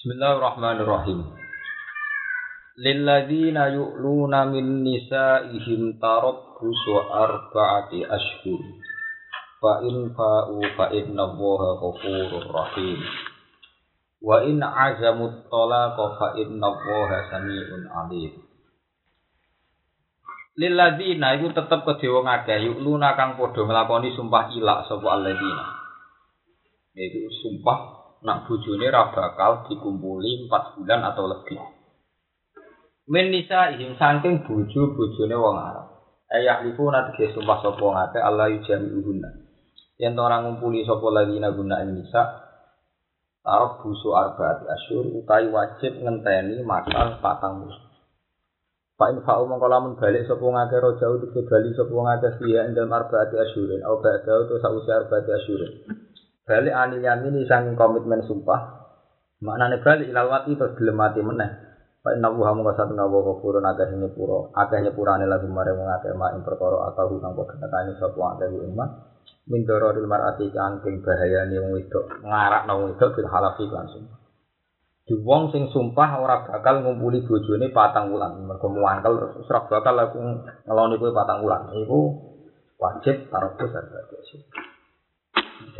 Bismillahirrahmanirrahim. Lilladzina yu'luna min nisa'ihim tarabbusu arba'ati ashhur. Fa in fa'u fa inna Allaha ghafurur rahim. Wa in 'azamut talaqa fa inna Allaha sami'un 'alim. Lilladzina iku tetep kedhe wong akeh yu'luna kang padha nglakoni sumpah ilak sapa alladzina. Iku sumpah nak bojone ra bakal dikumpuli 4 bulan atau lebih. Min nisa ihim saking bojo bojone wong Arab. Ayah liku nanti sumpah sapa ngate Allah yujami uhunna. Yen ora ngumpuli sapa lagi guna ing nisa Tarok busu arbaati asyur utai wajib ngenteni masal patang musuh. Pak infa'u lamun balik sapa ngake rojau dike bali sapa ngake siya ing dalem arbaati asyurin au ba'da utawa sausi arbaati asyurin. Balik anil yamin sang komitmen sumpah. Maknane balik ilal wati terus gelem mati meneh. Pak Inna Wuha muka satu nawa akeh nyepuro akeh nyepurane lagu mare wong akeh mak ing perkara atau hutang kok kenekane sapa akeh iman. Min dararil mar'ati kangking bahayane wong wedok ngarakno wong wedok bil halafi langsung di wong sing sumpah ora bakal ngumpuli bojone patang wulan. Mergo muangkel ora bakal aku ngeloni kowe patang wulan. Iku wajib besar berarti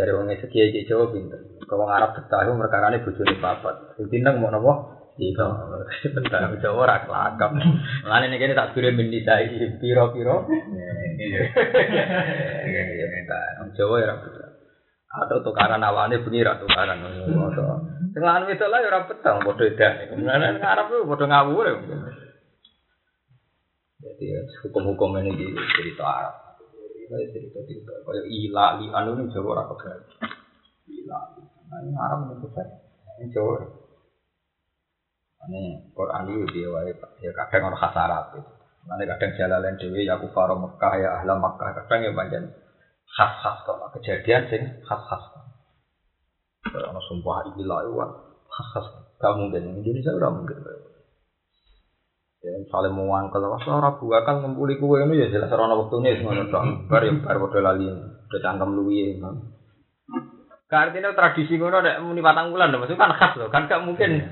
dari orang itu kiai kiai jawa pinter. Kalau ngarap setahu mereka kali bujuk di papat pinter mau nopo itu bentar jawa orang lakap lalu ini kini tak sudah mendidai piro piro jawa ya atau tukaran awalnya bunyi ratu tukaran. Itu dengan itu lah orang petang bodoh dah kemana ngarap tuh bodoh ngawur jadi hukum-hukum ini cerita Arab. Kaya cerita-cerita kaya ila li anu ini Jawa ora kebar ila nah haram itu kebar ini Jawa. Ini Quran itu dia wae ya kadang orang khas Arab itu. Nanti kadang jalalan dewi ya kufar Mekah ya ahla Mekah. Kadang ya banyak khas khas kok kejadian sing khas khas kalau orang sumpah ila itu khas khas gak mungkin. Indonesia ora mungkin Ya, saling mewangkel, wah ora bakal ngumpuli kue ini ya jelas ora wektune wis ngono tok. Bar ya bar padha lali. Udah cangkem luwi. Artinya tradisi ngono nek muni patang bulan maksudnya kan khas loh, kan gak mungkin.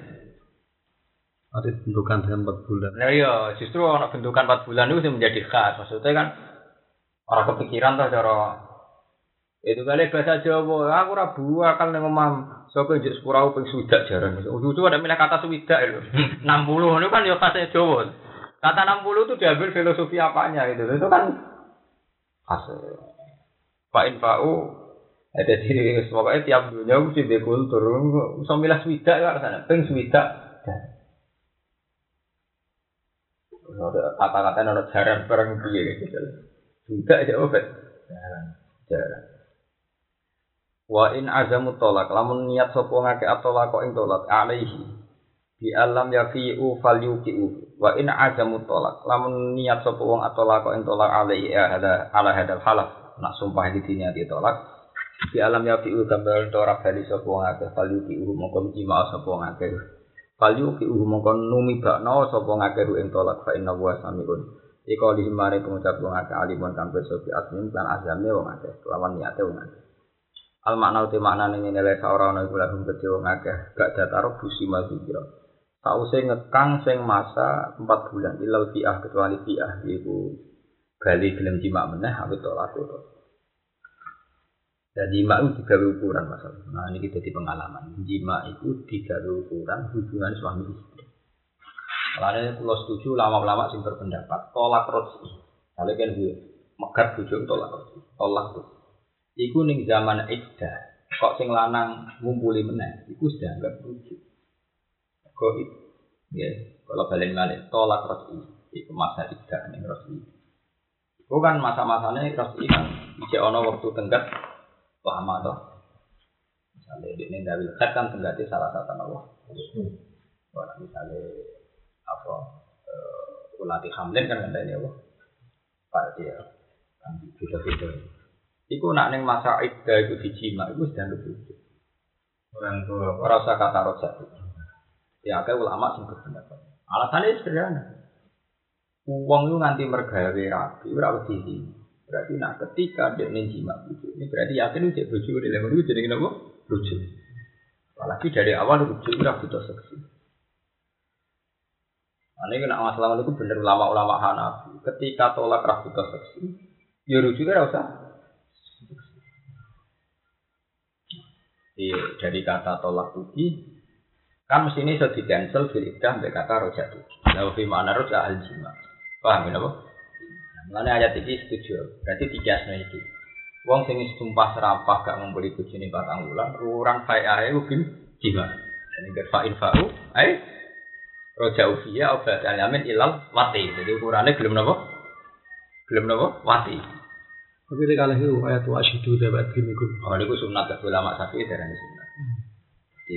Ada bentukan dengan 4 bulan. Nah iya, justru ana bentukan 4 bulan itu menjadi khas. Maksudnya kan orang kepikiran tuh cara itu kali bahasa Jawa, aku ora bakal ning omah Sopo njek sepurau ping swidak jarang. Udu ada milih kata swidak itu. 60 itu kan ya fase Jawa. Kata 60 itu diambil filosofi apanya itu. Itu kan fase. Pak Infa'u ada di pokoknya tiap dunia mesti di kultur. Bisa milih swidak ya sana. Ping swidak. Kata-kata ada jarang barang dia gitu. Swidak aja obat. Jarang. Jarang. Wa in azamu tolak. Lamun niat sapa ngake atolak kok ing tolak alaihi. Bi alam yafi'u falyuqi'u. Wa in azamu tolak. Lamun niat sapa wong atolak kok ing tolak alaihi ya ada ala hadal halaf nak sumpah iki diniati tolak. Bi alam yafi'u gambar ora bali sapa wong akeh falyuqi'u mongko jima sapa wong akeh. Falyuqi'u mongko numi bakno sapa ngake ing tolak. Fa inna wa samiun. Iko lihimare pengucap wong akeh alimun kang besopi asmin lan azamne wong akeh. Lawan niate wong al makna uti makna ning nilai saora ana iku lagu gedhe wong akeh gak dataro busi mazira sause ngekang sing masa 4 bulan ilal fi'ah kecuali fi'ah iku bali gelem jimak meneh awit to laku to. Jadi jimak itu digawe ukuran masalah nah ini kita di pengalaman. Jimak itu digawe ukuran hubungan suami istri. Kalau setuju lama-lama sing berpendapat tolak rosi. Kalau kan gue megat bujuk tolak rosi, tolak tuh. Iku ning zaman iddah kok sing lanang ngumpuli meneh iku sudah enggak rujuk kok ya kalau balik balik tolak rasi itu masa iddah ning rasi itu kan masa-masanya rasi kan ije ono waktu tenggat toh. Misalnya di ini dari khat kan tenggatnya salah satu Allah kalau misalnya apa uh, ulati hamlin kan ada ini apa pada dia kan beda-beda Iku nak neng masa iddah itu dijima, itu sudah lebih. Orang tua, rasa kata roja Ya, kayak ulama sing berpendapat. Alasannya sederhana. Uang itu nganti mergawe rapi, berapa sih? Berarti nak ketika dia neng jima bujuk, ini berarti yakin cek bujuk di level itu jadi kenapa? Bujuk. Apalagi dari awal rujuk ora butuh seksi. Ini kena masalah itu bener ulama-ulama Hanafi. Ketika tolak ra butuh seksi, ya rujuk ora usah. Iya, dari kata tolak tuki kan mesti ini sudah di cancel fil sampai kata rojak tuki. Lalu fi mana rojak al jima. Paham ya apa? Mana ayat ini setuju. Berarti tiga sebenarnya itu. Wong sing wis tumpah serapah gak ngumpuli bojone patang wulan, urang fae ae ubim jima. Jadi ger fa'in fa'u, ae roja ufiya obat alamin ilal wati. Jadi ukurannya belum nopo? Belum nopo? Wati. Tapi ini kalau itu ayat wa asyidu dapat gimikum. Oh, ini sunat ke ulama sapi darah sunat. Jadi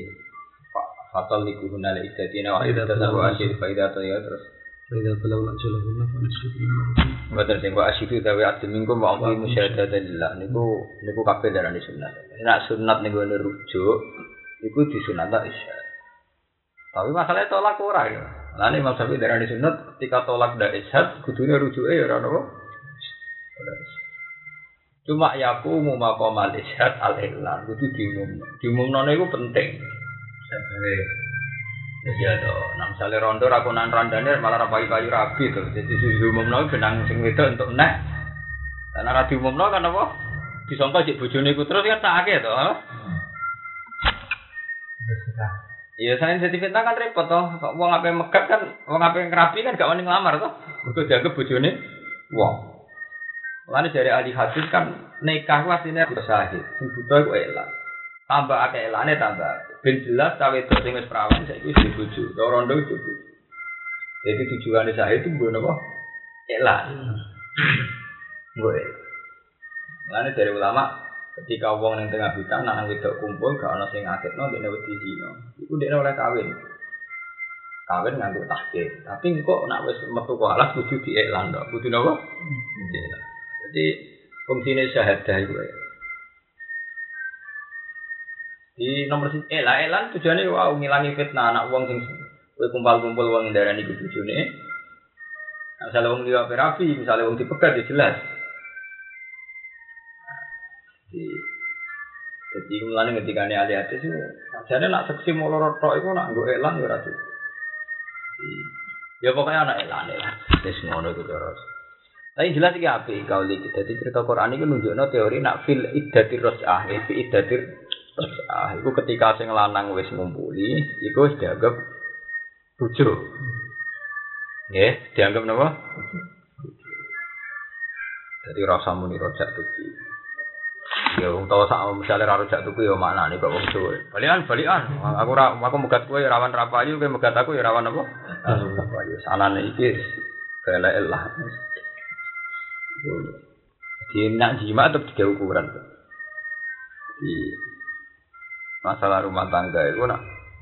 fatal di kuhuna le idatina wa Faidah idatina wa asyid faidah atau ya terus. Faidah kalau nak jalan guna, fanisikum. Betul sing wa asyidu dawe adil minggu wa amri musyahadatan lillah niku niku kabeh darah sunat. Nek sunat niku ngene rujuk niku disunat isya. Tapi masalahnya tolak ora ya. Nek Imam Syafi'i darah sunat ketika tolak ndak isyad kudune rujuke ya ora napa? Ora isyad. Cuma yaku mu maqamal isyad al ihlan kudu diumumno. Diumumno niku penting. Sampai Ya to, nah misalnya rondo rakunan randane malah rapai kayu rabi tuh. Jadi diumumno benang sing wedok untuk nek. Karena ra diumumno kan apa? Disangka cek bojone iku terus kan sakake to. ha? Iya, saya jadi fitnah kan repot toh. Wong ape megat kan, wong ape ngerapi kan gak wani ngelamar toh. Mergo dianggap bojone wong. Mulane dari ahli hadis kan nikah harus sahih. Sing buta iku elang. Tambah akeh elane tambah. Ben jelas cawe itu sing wis perawan saiki wis dibojo. Ora rondo wis. Jadi tujuannya sahih itu mbok napa? Elang. Gue. Mulane dari ulama ketika wong ning tengah hutan nang wedok kumpul gak ana sing ngaketno dene wedi zina. Iku dene oleh kawin. Kawin nganggo tahkir. Tapi kok nak wis metu ke alas kudu diiklan tok. Kudu napa? Diiklan. Jadi fungsinya syahadah itu ya. Di nomor siji elah elan tujuannya wow ngilangi fitnah anak wong sing kowe kumpul-kumpul wong ndarani iku bojone. Nah, misalnya wong liwat rapi, misalnya wong dipegat ya jelas. Jadi, jadi mulane ketika ini ahli hadis itu, jadi nak seksi mau lorot itu nak gue elan ya ratu. Ya pokoknya anak elan ya. Terus ngono itu terus. Tapi jelas iki api kau lagi. Jadi cerita Quran itu nunjukno teori nak fil iddatir ros'ah, eh, fi iddatir ros'ah. Itu ketika sing lanang wis ngumpuli, itu wis dianggap rujuk. Ya, dianggap napa? Jadi rasa muni rojak tuki. Ya wong tau sak misale ra rojak tuku ya maknane kok wong suwe. Balikan balikan. Aku ra aku megat kowe ya rawan rapayu kowe megat aku ya rawan apa? Rapayu. Sanane iki kelek lah. Jadi nak jima tetap tiga ukuran. Jadi masalah rumah tangga itu nak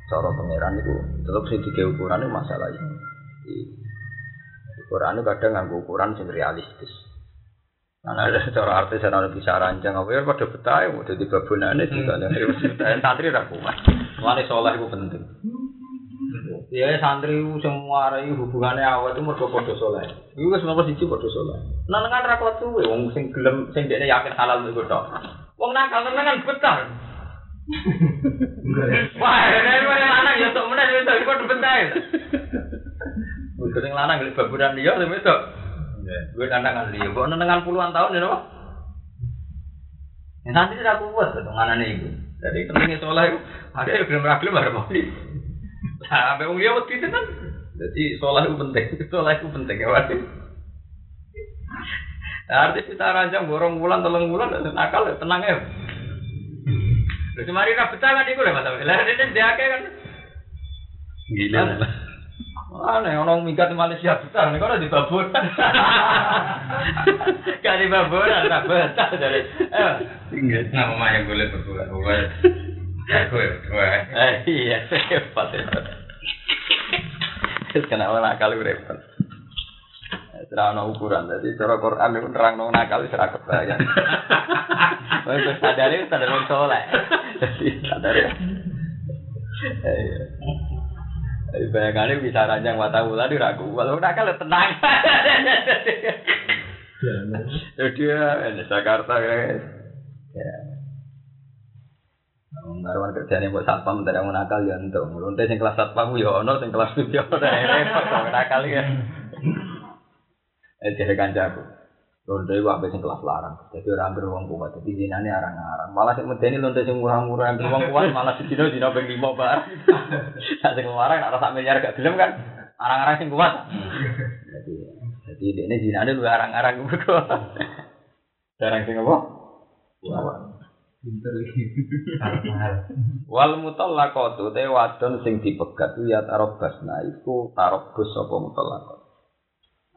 cara pangeran itu tetap sih tiga ukuran itu masalah ini. Jadi, ukuran itu kadang nganggo ukuran sing realistis. Nah, ada cara artis yang ada bisa rancang apa ya pada betah ya udah di babonane juga santri ra kuat. Mulane saleh itu penting. Ya santri semua rai hubungannya awal itu mergo padha saleh. Iku wis nomor siji padha saleh. Nenengan ra kuat suwe wong sing gelem sing dekne yakin halal iku tok. Wong nakal nenengan betah. Wah, ini lanang ya tok meneh itu iku betah. Wong sing lanang gelem baburan dia lho itu. Gue nandangan dia, kok nandangan puluhan tahun ya? Yang nanti tidak kuat, nih itu. Jadi pentingnya sholat itu, ada yang belum ragil, ada di. Nah, sampai umumnya waktu itu kan. Jadi sholat itu penting, sholat itu penting ya, artis kita rancang borong bulan, telung bulan, nakal, ya, tenang ya. Lalu kemarin rapi tangan itu lah, Mas. Lalu ini dia kan. Gila lah. Aneh, orang minggat Malaysia besar, nih kalau di baburan. Gak di baburan, tak betah dari. Eh, Enggak. Nama mamanya gue lihat berdua, gue gue gue. eh, iya, ya. Terus kenapa nakal repot? Serah ono ukuran, jadi cara Quran itu nerang no nakal itu serah kebayang. Untuk sadar itu sadar wong soleh. Jadi sadar ya. Eh, iya. Jadi bayangannya bisa ranjang mata ular di ragu. Kalau nakal ya tenang. Jadi ya, ini Jakarta guys. Ya. Marwan kerjane buat satpam tidak mau nakal ya entuk. Lonte sing kelas satpam ya ono, sing kelas tujuh ya ono. Repot kok nakal ya. Eh jadi kancaku. Lonte iku ape sing kelas larang. Jadi orang wong kuat. Jadi dinane arang-arang. Malah sing medeni lonte sing murah-murah wong kuat malah dino dino ping 5 bar. Sak sing larang ora sak miliar gak gelem kan. Arang-arang sing kuat. Jadi jadi ini dinane lu arang-arang kok. Jarang sing apa? Kuat. Pinter iki. Wal mutallaqatu te wadon sing dipegat ya tarobasna iku tarobus sapa mutallaqat.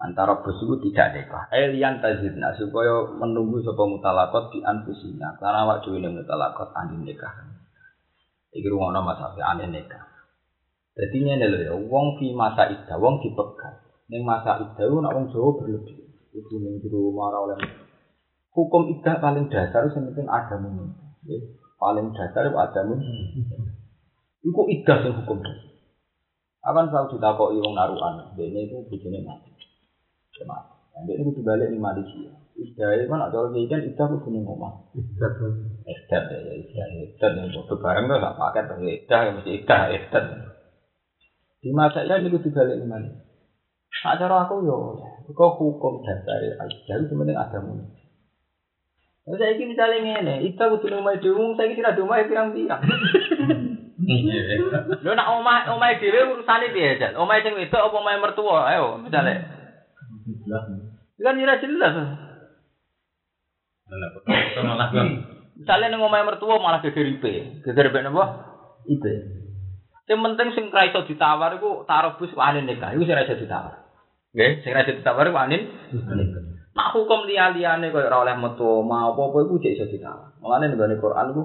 Antara bus itu tidak nikah. Elian tazidna supaya menunggu sapa mutallaqat di anfusina. Karena awak dhewe ning mutallaqat andi nikah. Iki rumono Mas Afi andi nikah. Dadi ngene lho ya, wong fi masa iddah, wong dipegat. Ning masa ku nek wong Jawa berlebih. Iku ning jero marah oleh hukum iddah paling dasar sing penting ada mungkin. Paling dasar itu ada mungkin. Iku iddah sing hukum dasar. Akan selalu ditakoki wong naruhan. Dene itu bojone mati. Ya mati. Nah, dia itu balik di Malaysia. Iddah itu kan ada orang kan iddah itu ning omah. Istad. Iddah ya iddah iddah yang foto bareng tuh gak pakai tapi iddah ya mesti iddah iddah. Di masa itu itu dibalik di Malaysia. Nah, cara aku yo, kok hukum dasar iddah itu penting ada mungkin. Nah, saya ini misalnya ngene, itu kudu omah dhewe, saya kira di omah pirang-pirang. Lho nak omah omah dhewe urusane piye, Jan? Omah sing wedok apa omah mertua? Ayo, misale. Kan ora jelas. Kan. Ning omah mertua malah geger IP. Geger IP napa? IP. Sing penting sing ra iso ditawar iku tarobus wani nikah. Iku sing ra iso ditawar. Nggih, sing ra iso ditawar iku wani nikah. Nak hukum liya-liyane koyo ora oleh metu omah apa-apa iku jek iso ditawar. Mulane ning Quran iku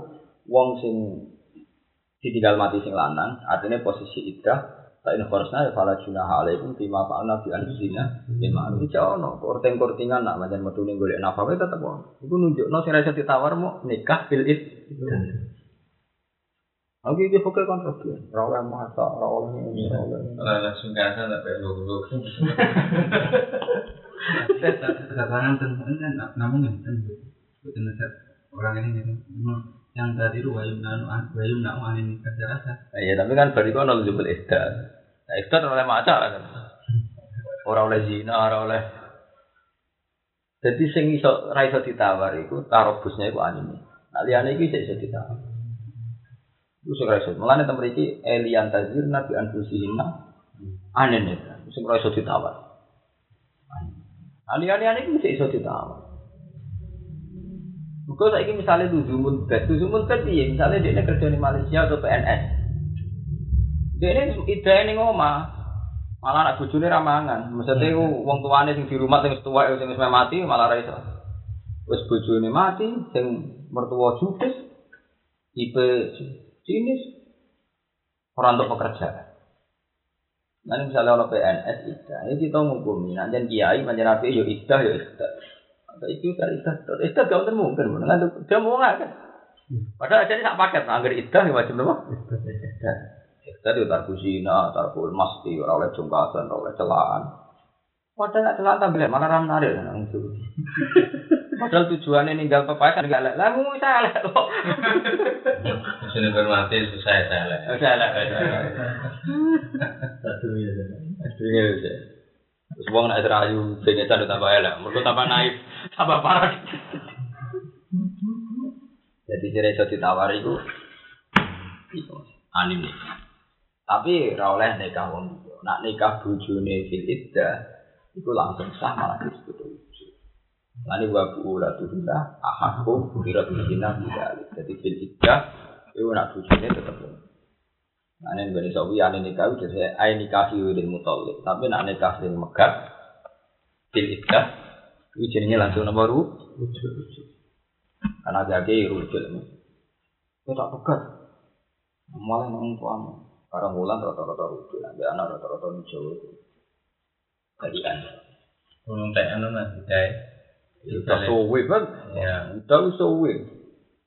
wong sing ditinggal mati sing lanang, artinya posisi iddah Fa in kharasna ya fala junaha alaikum bima fa'alna anfusina lima anu iki ono korting-kortingan nak pancen metune golek nafkah tetep ono. Iku nunjukno sing ra iso ditawar mau nikah bil id. Oke, iki fokus kontrol. Ora oleh masa, ora oleh ini, ora oleh ini. Lah langsung kasa tak perlu tentang kan namun yang tentu betul orang ini memang yang tadi itu wayum nanu wayum nak wani nikah rasa Iya, tapi kan bariku ono jebul iddah. Nah, iddah ora oleh maca kan. Ora oleh zina, ora oleh Jadi sing iso ra iso ditawar iku tarobusnya iku anime. Nah, liyane iki iso ditawar. Iku sing ra iso. Mulane tem mriki elian tazirna bi anfusihinna anene. Sing ra iso ditawar. Aliyane iki iso ditawar. Kau saiki misalnya luzumun bed, luzumun bed piye? Misalnya dia kerja di Malaysia atau PNS, dia ini ide ini ngomah, malah anak bujune ramangan. Maksudnya wong tuane sing di rumah sing tua sing wis mati malah ra iso. Wis bojone mati, sing mertua judes, tipe jenis orang untuk pekerjaan. Nanti misalnya kalau PNS iddah, ini kita menghukumi. Nanti kiai, nanti nabi, yo iddah, yo iddah. Atau itu kan iddah. Iddah gak mungkin mungkin. Nanti dia mau gak kan? Padahal aja ini gak paket. Anggir iddah ini wajib nama. Iddah itu tarku zina, tarku masti, orang oleh jungkasan, orang oleh celahan. Padahal gak celahan tak boleh. Mana ramah. Padahal tujuannya ninggal pepaya kan nggak lek, lah mau saya lek kok. Sini bermati susah saya lah. Saya lek, Satu ya. Terus wong nek rayu pengen cari tambah elek, mergo tambah naik, tambah parah. Jadi jere iso ditawar iku anim nikah. Tapi ora oleh nikah wong liya. Nak nikah bojone fil iddah iku langsung sah malah disebut lucu. Lani wa bu la tuhila ahakku birat zina bidalik. Jadi fil iddah iku nak Nah, ini gak bisa wih, ane nikah udah saya, ay nikah hiwidil mutalik. Tapi nak nikah sing megat, bil iddah, itu jadinya langsung nomor ru, rujuk, rujuk. Karena jadi rujuk ini. Itu tak pegat. Malah nang tuamu. Karena mulan rata-rata rujuk, nanti anak rata-rata nujuk itu. Jadi kan. Belum tak anu mas, Udah sowe kan? Ya. Udah sowe.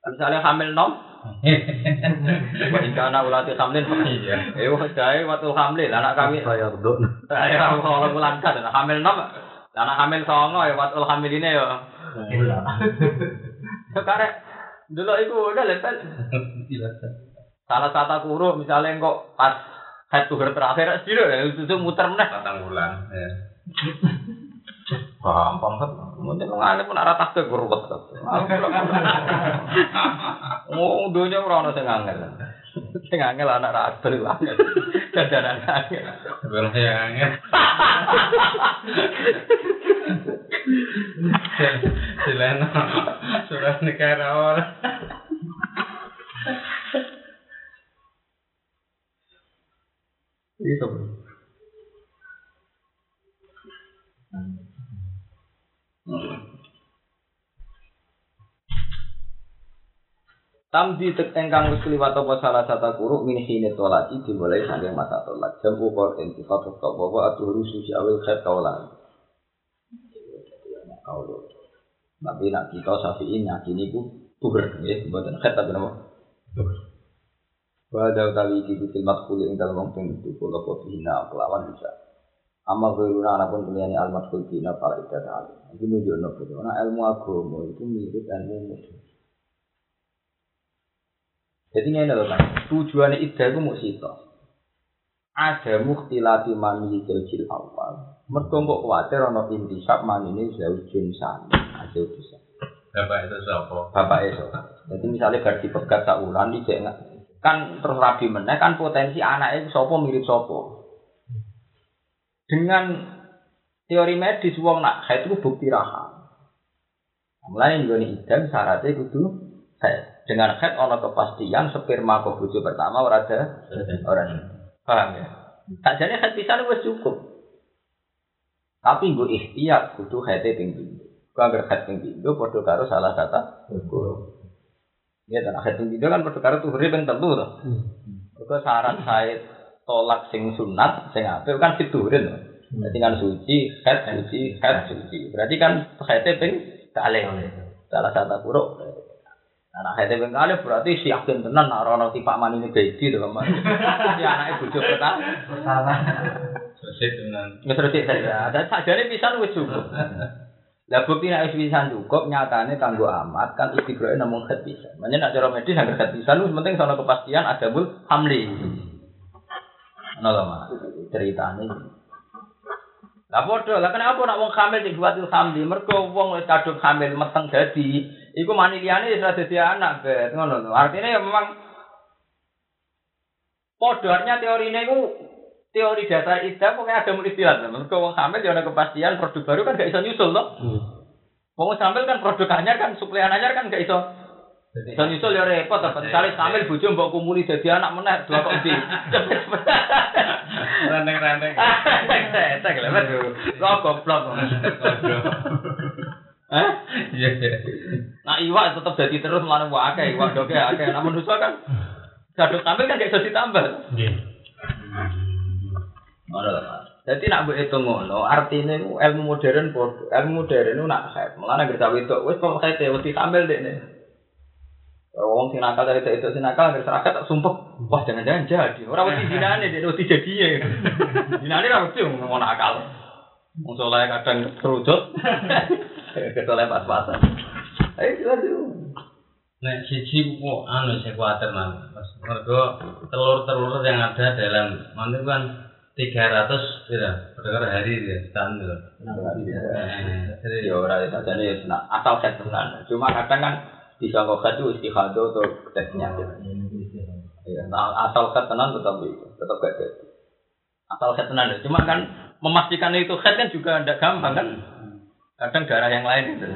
Misalnya hamil nom, Wa inka anak ulati hamlin. Iya. Eh, jai waktu hamil, anak kami. Saya redok. Ya, kalau bulan kan, hamil enam, anak hamil songo ya, waktu hamil ini ya. Sekarang dulu ibu udah level. Salah satu kuruk misalnya kok pas head to head terakhir sih ya itu muter meneh. Patang bulan. Gampang kan. Mungkin ngene pun arah tak kan. Oh, dunia ora ono sing angel. Sing angel anak ra adil angel. Dadanan angel. Sebelum saya angin. Sileno. Surat negara orang. Itu. Tamdi tek engkang wis kliwat apa salah satu guru min tolaki dimulai saking masa tolak jam ukur intifat kok bawa atuh rususi awil khat kaulan. Kaulo. Tapi nak kita safiin yakini ku tuhur ya buatan khat tapi nama. Wada utawi iki kutil matkul ing dalem wong itu kula apa kelawan bisa. Amal guruna anapun keliyane al matkul dina para ibadah. Iki nunjukno bahwa ilmu agama itu mirip ilmu musuh. Jadi ini loh kan, tujuannya ida itu mau sito. Ada mukhtilati mani jil awal. Mereka kok khawatir ono intisab mani ini jauh sani. Jauh bisa. Bapak itu siapa? Bapak itu. Jadi misalnya gaji pegat tak ulan di kan terus rabi meneh kan potensi anaknya sopo mirip sopo. Dengan teori medis wong nak haid itu bukti raham. Mulai nih idam syaratnya kudu haid. Dengan head ono kepastian sperma kok bojo pertama ora ada orang paham ya? Tak jadi head bisa wis cukup. Tapi gue ikhtiar kudu ping pindho. Gue agar head ping pindho padha karo salah guru ya dan head ping pindho kan padha karo tuhuri ping telu to. Iku syarat haid tolak sing sunat sing apik kan fiturin Berarti kan suci, head suci, head suci. Berarti kan head ping kalih. Salah satu buruk. Anak hete ping kali berarti si yakin tenan nak rono tipak mani ini baby to Mas. Si anake bojo pertama. Pertama. Selesai dengan Wis resik saja. Dan sajane pisan wis cukup. Lah bukti nek wis pisan cukup nyatane kanggo amat kan istiqroe namung khat pisan. Makanya nak cara medis anggar khat pisan penting sono kepastian ada bul hamli. Ono lho Mas ceritane. Lah padha, lah kenapa nak wong hamil sing buat hamli? Mergo wong wis kadung hamil meteng dadi iku mani liyane wis ora dadi anak, bet. Ngono lho. Artinya ya memang podornya teorine iku teori dasar ida pokoknya ada istilah. Mergo wong hamil ya ana kepastian produk baru kan gak iso nyusul toh. Wong hamil kan produk anyar kan suplai anyar kan gak iso Iso nyusul ya repot, apa misalnya hamil bojo mbok kumuli dadi anak meneh dua kok di. renteng-renteng. Tek lho, waduh. Lo goblok. Hah? Iya, iya. Nah iwak tetep jadi terus mana wah akeh iwak doke akeh. Nah manusia kan gadut tampil kan gak bisa ditambah. Nggih. Mas. Jadi nak mbok hitung ngono, artine iku ilmu modern. Ilmu modern itu nak haid. Mulane gerta wedok wis kok haid wedi tampil dekne. Wong sing nakal dari itu sing nakal nggak serakat tak sumpah. Wah jangan-jangan jadi. Orang wedi dinane dia wedi jadi ya. Dinane ra wedi wong nakal. Wong soleh kadang terujut. Kesoleh pas-pasan. Ayo lanjut. Nek siji kok anu kuwatir nang. Mas mergo telur-telur yang ada dalam mana kan 300 pira per hari ya standar. Eh, Jadi Ya ora itu jadi ya asal set. Cuma kadang kan bisa kok itu istihadah atau tes penyakit. Ya, nah, asal set tenan tetap itu, tetap gak. Asal set tenan. Cuma kan memastikan itu head kan juga tidak gampang kan. Kadang darah yang lain itu.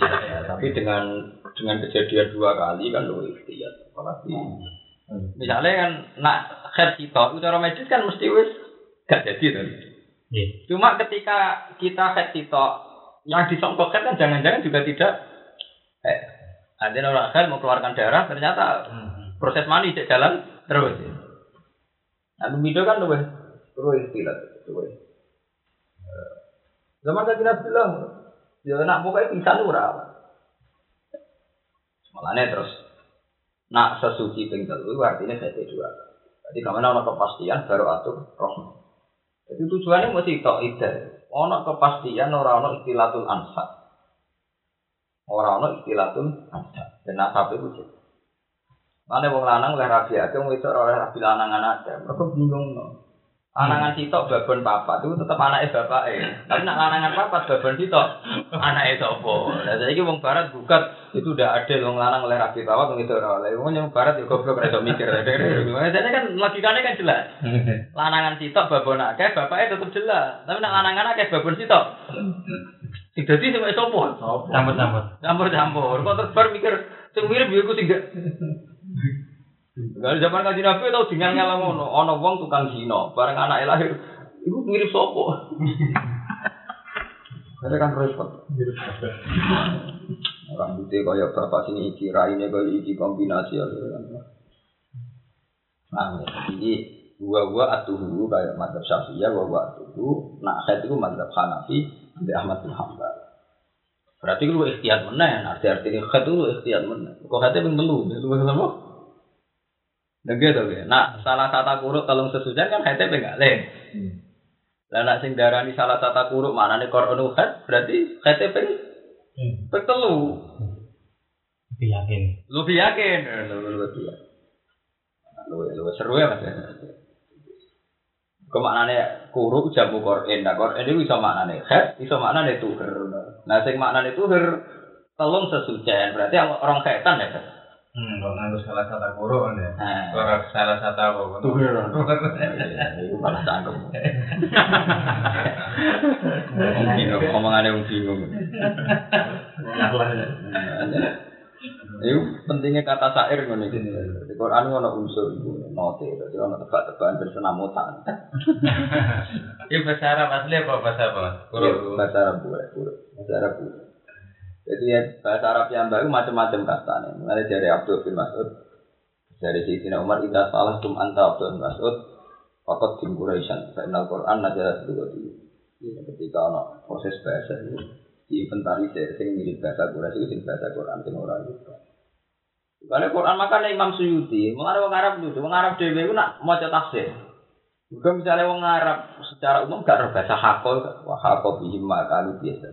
Ya, ya, tapi dengan dengan kejadian dua kali kan lo ikhtiar. Apalagi misalnya kan nak head kita, itu cara medis kan mesti wis gak jadi tuh. Nggih. Cuma ketika kita head kita yang disongkok head kan jangan-jangan juga tidak eh, ada orang head mau keluarkan darah ternyata proses mani cek jalan terus. Nah, video kan luwes terus istilah terus. Zaman tadi Nabi bilang, ya nak pokoknya bisa ora. Malahnya terus nak sesuci ping telu artinya saya dua. Jadi kamu ada kepastian baru atur roh. Jadi tujuannya mesti tok ide. Ono kepastian orang ono istilatul ansab. Orang ono istilatul ansab. Dan nasab itu sih. Mana wong lanang oleh rabi akeh, wong wedok oleh rabi lanangan akeh. Mereka bingung no. Lanangan sitok babon papat itu tetep anake bapake. Tapi nak lanangan papat babon sitok anake sapa? Lah saiki wong barat gugat itu udah adil wong lanang oleh rabi papat wong wedok ora oleh. Wong yang barat yo goblok ora iso mikir. Jadi kan logikanya kan jelas. Lanangan sitok babon akeh, bapake tetep jelas. Tapi nak lanangan akeh babon sitok. Sing dadi sing sapa? Campur-campur. Campur-campur. Kok terbar mikir sing mirip yo iku sing gak Gak zaman kaji nabi tau dengan ngalah ngono, ono wong tukang zina, bareng anake lahir, iku mirip sopo. Ada kan repot. Rambutnya kaya bapak sini iki, raine kaya iki kombinasi ya. Nah, jadi gua gua atuhu kayak madzhab syafi'iyah, gua gua atuhu. Nah, saya itu madzhab hanafi, di Ahmad bin Hambal. Berarti lu ikhtiyat meneh, arti-arti khat itu lu ikhtiyat meneh. Kok khatnya ping telu, lu sama? Gitu ya. Nah, salah satu kuruk kalau sesujan kan hati pengalih. Lah nak sing darani salah satu kuruk mana nih koronu hat berarti hati peng peng telu. Tapi yakin. Lu yakin? Lu lu lu. Seru ya mas. Kok maknane kuruk jamu Quran. Nah Quran itu bisa maknane hat, bisa maknane tuher. Nah sing maknane tuher telung sesujan berarti orang setan ya. Hmm, kok nganggo salah satu guru kan ya. Ora salah satu apa. malah cangkem. Bingung, omongannya wong bingung. Itu pentingnya kata syair ngono iki. Di Quran ono unsur iku note, dadi ono tebak-tebakan bersenamutan. Ini bahasa Arab asli apa bahasa apa? Bahasa Arab. Bahasa. Jadi ya, bahasa Arab yang baru macam-macam katanya. Mulai dari Abdul bin Mas'ud, dari Sayyidina Umar, Ida salah tum anta Abdul bin Mas'ud, Fakot bin Quraisyan, Fa'inal Quran, Najalah Dua di Ketika ono proses bahasa itu, diinventarisir, sing mirip bahasa Quraisy sing bahasa Quran, sing orang itu. Karena Quran makanya Imam Suyuti, Arab itu, orang Arab dewe itu nak mau tafsir. Bukan misalnya orang Arab secara umum gak bahasa hakol, wah hakol bihim makalu biasa.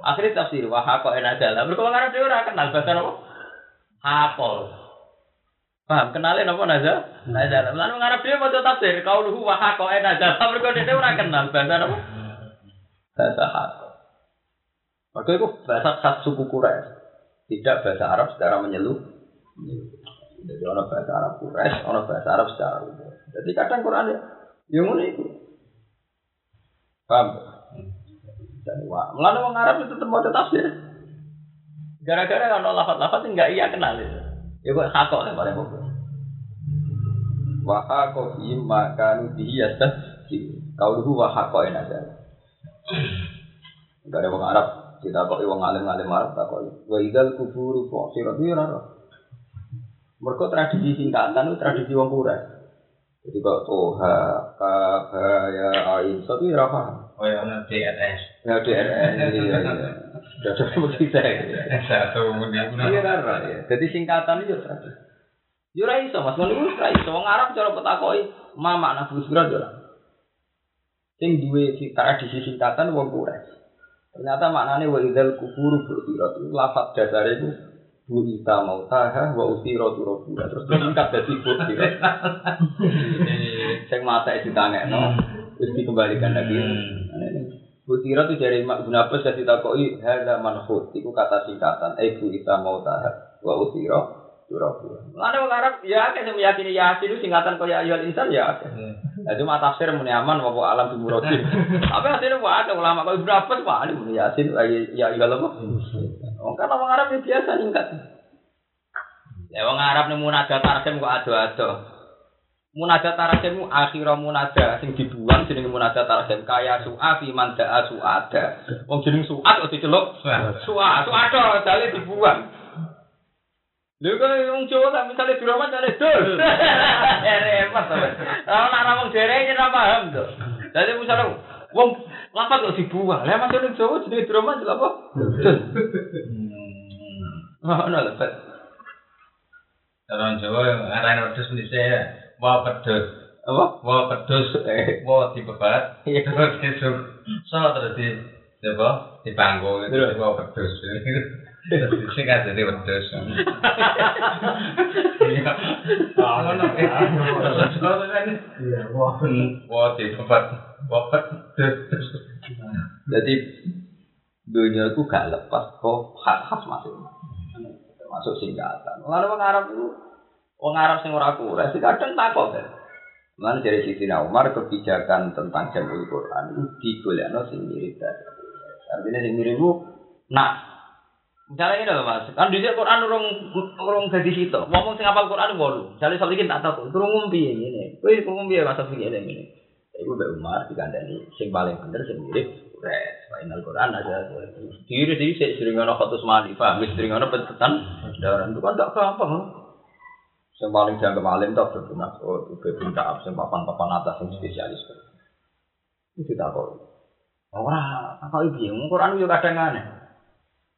Akhirnya tafsir wah hakol enak. Mereka orang Arab dewe ora kenal bahasa apa? Hakol. Paham? Kenalin apa naza? Naza. Lalu orang Arab dewe mau tafsir, kau luhu wah hakol enak jalan. Mereka dewe ora kenal bahasa apa? Bahasa hakol. Maka itu bahasa khas suku Quraisy. Tidak bahasa Arab secara menyeluruh. Jadi orang bahasa Arab Quraisy, orang bahasa Arab secara umum. Jadi kadang Quran ya, ya ngono itu. Paham? Jadi wah, melanda orang Arab itu tetap mau tafsir. Gara-gara kan lafat-lafat yang nggak iya kenal itu. Ya kok hakok yang paling pokok. Wa hakok imma kanu dihiyasat Kau dulu wa hakok enak aja. Gak ada orang Arab kita kok wong alim-alim Arab tak kok. Wa idal kuburu fusirat ya ora. Tradisi singkatan itu tradisi wong Quraisy. Jadi kalau toha, kha, ya, ain, satu ya paham. oh ya, DRS. Ya DRN, iya, iya. Sudah seperti saya. Satu kemudian. Iya, rara, ya. Jadi singkatan itu tradisi. Yo ora iso, Mas. Iku ora iso. Wong Arab cara petakoki mama nak busra yo ora. Sing duwe si tradisi singkatan wong Quraisy. Ternyata maknanya wa kuburu bu'irat. Lafaz dasar itu Bu Ita mau taha wa usiro turobura terus disingkat dari Bu Ita. Saya mata itu tanya no, terus dikembalikan lagi. Bu Ita itu dari Mak Abbas jadi takoi hada manhut itu kata singkatan. Eh Bu Ita mau taha wa usiro turobura. Lalu orang Arab ya kayak saya meyakini yasin itu singkatan kaya ayat insan ya. Nah, cuma tafsir muni aman wa alam bi muradin. Tapi hasilnya wah ada ulama kalau Ibnu Abbas wah ini muni yasin ya ya apa? Oh, kan orang Arab ya biasa singkat. Ya orang Arab nih munajat tarsim kok ado-ado. Munajat tarsim akhirnya munajat sing dibuang jenenge munajat tarsim kaya su'a fi man da'a su'ada. Wong jeneng su'at kok diceluk su'a su'ada dale dibuang. Lha kok wong Jawa tak misale diramat dul. Ya repot to. Ora ana wong ora paham to. Dadi misale wong lapat kok dibuang. Lah masuk ning Jawa jenenge drama jek apa? Hmm. Oh, ono lepet. Orang Jawa yang ngarang pedus ini saya mau apa? Mau pedus, eh, dibebat, ya terus itu, soal terus di, apa? Di panggung itu mau. Sing kadene wedhus. Iya. Ah, ngono. Iya, wah. Wah, tempat wafat Jadi dunia itu gak lepas kok khas-khas masing-masing. Termasuk singkatan. Lalu orang Arab itu, orang Arab sing ora kuras, kadang takut kan. Mana dari Siti Umar kebijakan tentang jamul Quran itu digolekno sing mirip Artinya sing mirip nak Misalnya ini loh mas, kan di Quran urung urung jadi situ. Ngomong sing apal Quran walu. Misalnya soal ini tak tahu, urung ngumpi ini. Wih, ngumpi ya masa begini ini. Ibu Mbak Umar dikandani sing paling bener sing mirip Res, Final Quran ada diri diri saya sering ngono khotus mali, paham? Sering ngono pentetan daran itu kan tak gampang. Yang paling jangan kemalim tak berguna, oh itu bin Kaab, yang papan-papan atas yang spesialis. Itu tak kok. Orang, apa itu? Quran itu kadang aneh.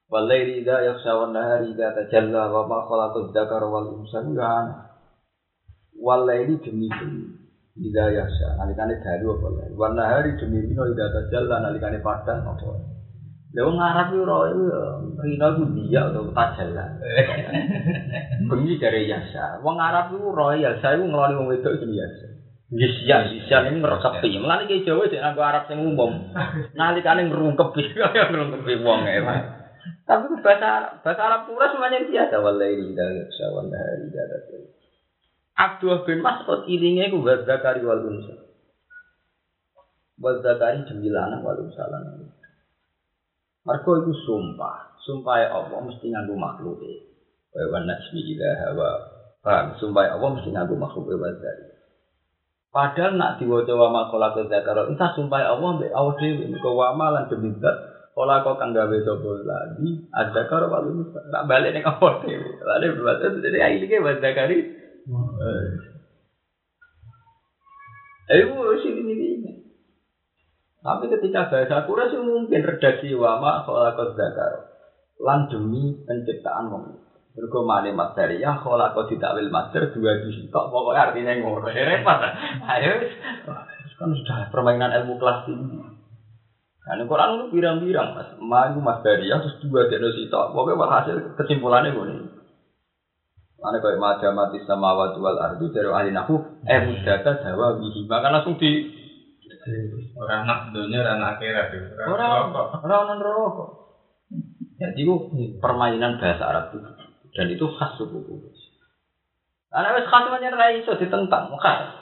Walaili idza yakhsha wan nahari idza tajalla wa ma khalaqad dzakara wal unsa ya aneh. Walaili demi demi Ida yasya, nalikane dalu apa lain. Warna hari demi dino ida tajalla nalikane padang apa. Lha wong Arab yo ora yo rino ku dia atau tajalla. Bengi dari yasya. Wong Arab ku ora yasya iku ngeloni wong wedok itu yasya. Yasya, yasya ini ngerekepi. Mulane ki Jawa sing nganggo Arab sing umum. Nalikane ngrungkepi, kaya ngrungkepi wong e. Tapi itu bahasa bahasa Arab pura semuanya biasa. Wallahi ida yasya, warna hari tajalla. Abdullah bin Mas'ud ilinge ku wa zakari wal unsa. Wa zakari demi lanang wal unsa lanang. Mergo iku sumpah, sumpah ya Allah mesti nganggo makhluk e. Wa nasmi ila hawa. Paham, sumpah ya Allah mesti nganggo makhluk e wa zakari. Padahal nak diwaca wa makola ke zakaro, entah sumpah ya Allah mbek awak dhewe mergo wa malan demi zat Kala kok kang gawe sapa lagi, ada karo wal unsa. Tak balik ning awak dhewe. Lha berarti jadi ilinge wa zakari Eh, sini ini. Tapi ketika bahasa sih mungkin redaksi wama kholakot zakar. Lan demi penciptaan wong. Mergo male materi ya kholakot ditakwil master dua di situ pokoknya artinya ngono. Ya repot. Ayo kan sudah permainan ilmu kelas tinggi. Nah, ini Quran itu birang-birang, mas. Ma itu mas dari ya, terus dua di situ. Pokoknya hasil kesimpulannya gue Ane kaya maja mati sama watu wal ardu dari ahli nahu eh mudata dawa wihi maka langsung di orang anak dunia dan akhirat itu. orang orang rokok. Jadi itu permainan bahasa Arab itu dan itu khas suku Quraisy. Karena wes khas macam rai iso ditentang khas.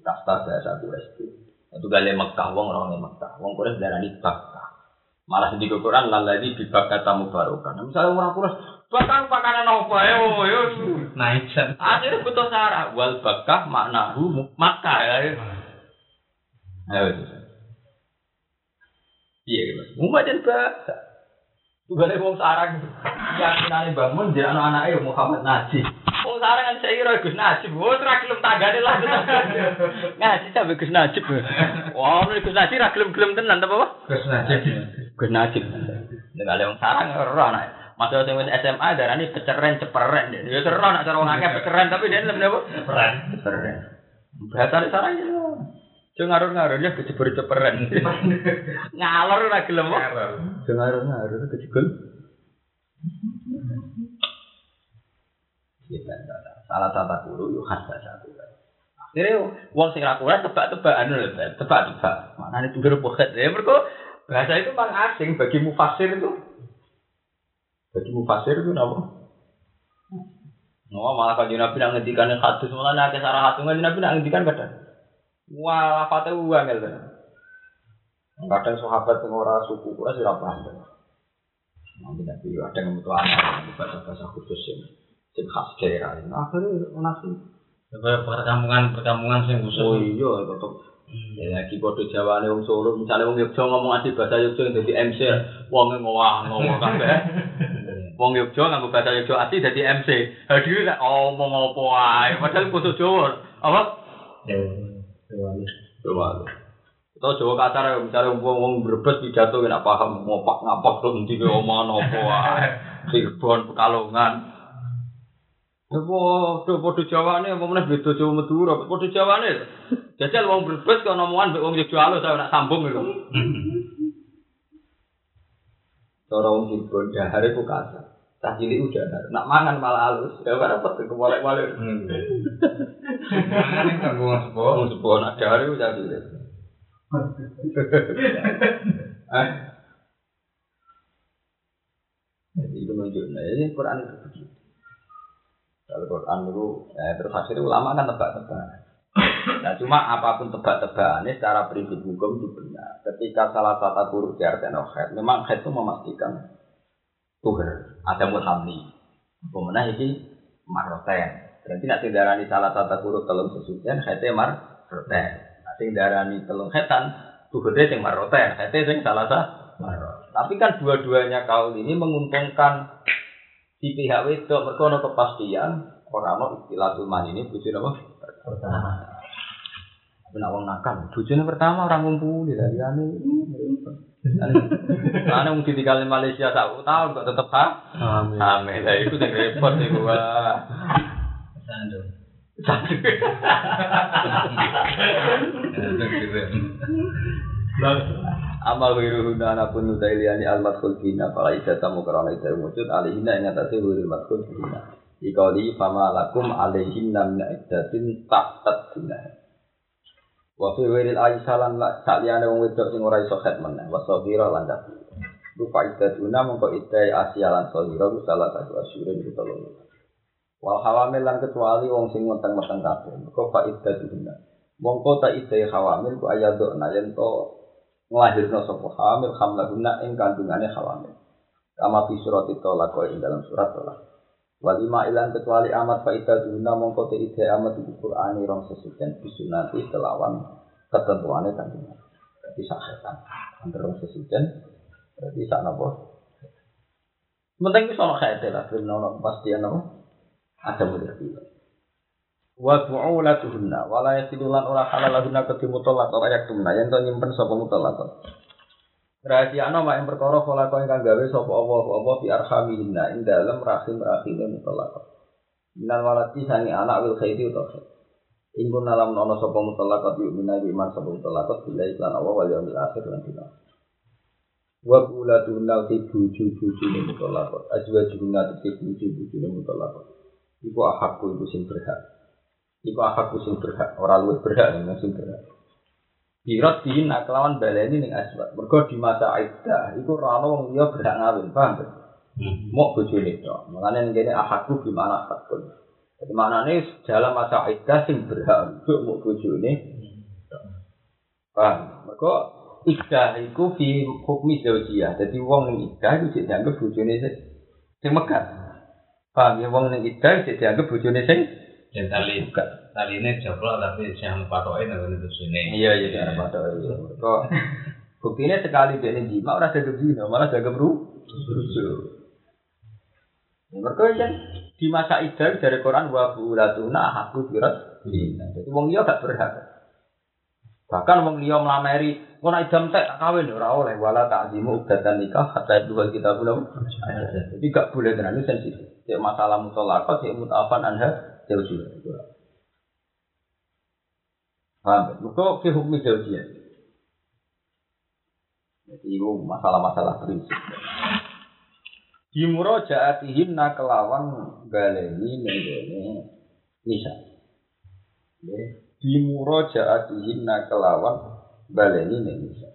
Kasta bahasa itu. Itu gale Mekah wong orang Mekah. Wong Quraisy darani Bakkah. Malah di Quran laladi bibak kata mubarokan. Misalnya orang Quraisy Bahkan pakanan apa ya, yo. Naisan. Akhirnya butuh sarah. Wal bakah maknahu makkah ya. Ayo. Iya, Mas. Umat dan bahasa. Tugale wong sarang yakinane bangun dia anak-anake Muhammad Najib. Wong sarang kan saya kira Gus Najib. Wong ora gelem tanggane lah. Ngaji sampe Gus Najib. Wah, Gus Najib ra gelem-gelem tenan apa? Gus Najib. Gus Najib. Nek wong sarang ora ana. Masa sing wis SMA darani peceren ceperen. Ya seru nak cara wong akeh peceren tapi dia lebih apa? Peran. Ceperen. Bahasa sarang ya. Jo ngarur-ngarur ya kecebur ceperen. Ngalor ora gelem kok. Jo ngarur-ngarur kecebur. Kita salah tata guru yuk khas bahasa aku. Akhirnya wong sing ra kuat tebak-tebakan lho, tebak-tebak. Maknane tutur poket. Ya mergo bahasa itu memang asing bagi mufasir itu. Bagi mufasir itu apa? Oh, malah kalau Nabi nak ngendikan hadis malah nak kesarah hadis Nabi nak ngendikan kadang. Wah, fatah uang gitu. Kadang sahabat yang suku kura sih paham. Nanti Nabi ada yang butuh anak bahasa bahasa khusus yang yang khas daerah. Nah, akhirnya nasi. Coba perkampungan perkampungan sing khusus. Oh iya, tetap. Ya lagi bodoh Jawa nih wong Solo, misalnya wong Yogyakarta ngomong asli bahasa Yogyakarta jadi MC, wong ngowah ngomong kabeh. Wong Yogyakarta nganggo bahasa Yogyakarta asli jadi MC. Hadir nek ngomong apa padahal kudu Jawa. Apa? Jawa. Atau Jawa kasar ya, misalnya wong wong berbes pidato nggak paham ngopak ngapak tuh nanti ke omongan apa wae. Cirebon Pekalongan. Ya podo podo Jawane apa meneh beda Jawa Madura, podo Jawane. Jajal wong berbes kok omongan mbek wong Yogyakarta saya nak sambung gitu. Cara wong Cirebon dahar iku kasar. Cah cilik udah nak mangan malah halus. Ya ora repot kewalek-walik. Ini kan gua sepuh. Wong sepuh nak dahar iku cah cilik. Ah. Jadi itu menunjukkan ini Quran itu. Kalau Quran itu, eh, terus akhirnya ulama kan tebak-tebak. Nah cuma apa pun tebak-tebakannya secara prinsip hukum itu benar. Ketika salah satu huruf di artinya khed, memang khed itu memastikan tuhur, ada muthamni. Pemenang ini maroten. Berarti nak darani salah satu huruf telung sesucian, khednya maroten. Nanti darani telung khetan, tuhurnya yang maroten. Khednya yang salah satu. Tapi kan dua-duanya kaul ini menguntungkan di pihak wedok mereka ono kepastian orang ono istilah tulman ini bujur apa? Pertama. Tapi nak wong nakal, bujurnya pertama orang ngumpul di dari ane. Ane wong ditinggal di Malaysia tak tahun kok tetep ha? Amin. Ame lah itu sing repot iku wah. Sando. Satu. Amal wiru huna anapun nudailiani almat khulkina Para ida tamu karana ida wujud Alihina yang atasnya wiru almat khulkina Ikauli fama lakum alaihinna min iddatin tak tadina Wa fi wiril aisalan la sakliyane wong wedok sing ora iso khat meneh. Wa sabira lan tapi Rupa iddatuna mongko idai asyalan sabira ku salah satu asyurin ku tolong Wal hawamil lan kecuali wong sing meteng-meteng kabeh. Mengko fa iddatuna Mongko ta idai hawamil ku ayadona yen to ngelahirno sapa hamil hamlahuna ing kandungane hawamil. Kama fi surat tolak ing dalam surat tolak. Walima ilan kecuali amat faida duna mongko te ide amat di Qur'ani rong sesucian bisunati kelawan ketentuane kandungan. Berarti sahetan. Antara rong sesucian berarti sak napa? Penting wis ana kaite lah, ben ana apa? Ada mudah wa bu'ulatuhunna wa la yasilulan ora halalahunna ketemu tolak ora yak tumna yen to nyimpen sapa mutolak? Rahasia ana mak perkara kala ingkang gawe sapa apa apa fi arhamihinna ing dalem rahim rahime mutolak. Minal walati sangi anak wil khairi utawa alam nono sapa mutolak yuk minawi iman sapa mutolak bila iklan Allah wal yaumil akhir lan dina. Wa bu'ulatuhunna ti buju-bujune mutolak. Azwajuhunna ti buju-bujune mutolak. Iku ahakku iku sing berhak Iku aku sing berhak, ora luwih berhak ning sing berhak. Birot di nak kelawan baleni ning aswat. Mergo di masa iddah iku ora ono wong liya berhak ngawin, paham ta? Mok bojone tok. Mulane ning kene ahakku gimana hakun. Jadi maknane dalam masa iddah sing berhak untuk mok bojone. Paham? Mergo iddah iku fi hukmi zaujiyah. Jadi wong ning iddah iku dianggap bojone sing megat. Paham ya wong ning iddah dianggap bojone sing Dan tali tali ini joblok tapi yang patokin aku itu sini. Iya iya cara pada Kok buktinya sekali dia ini jima orang jaga zina malah jaga bru. Mereka kan di masa idal dari Quran wa bulatuna aku birat. Jadi wong liya gak berhak. Bahkan wong liya melamari, nek idam tek tak kawin ora oleh wala ta'zimu ubdatan nikah hatta dua kita belum. Jadi gak boleh tenan sensitif. Cek masalah mutolakot, cek mutafan anha juga. Paham? Mereka fi hukmi jauh Jadi itu masalah-masalah prinsip. Di murojaatihim kelawan baleni nenggone nisa. Di murojaatihim kelawan baleni nisa.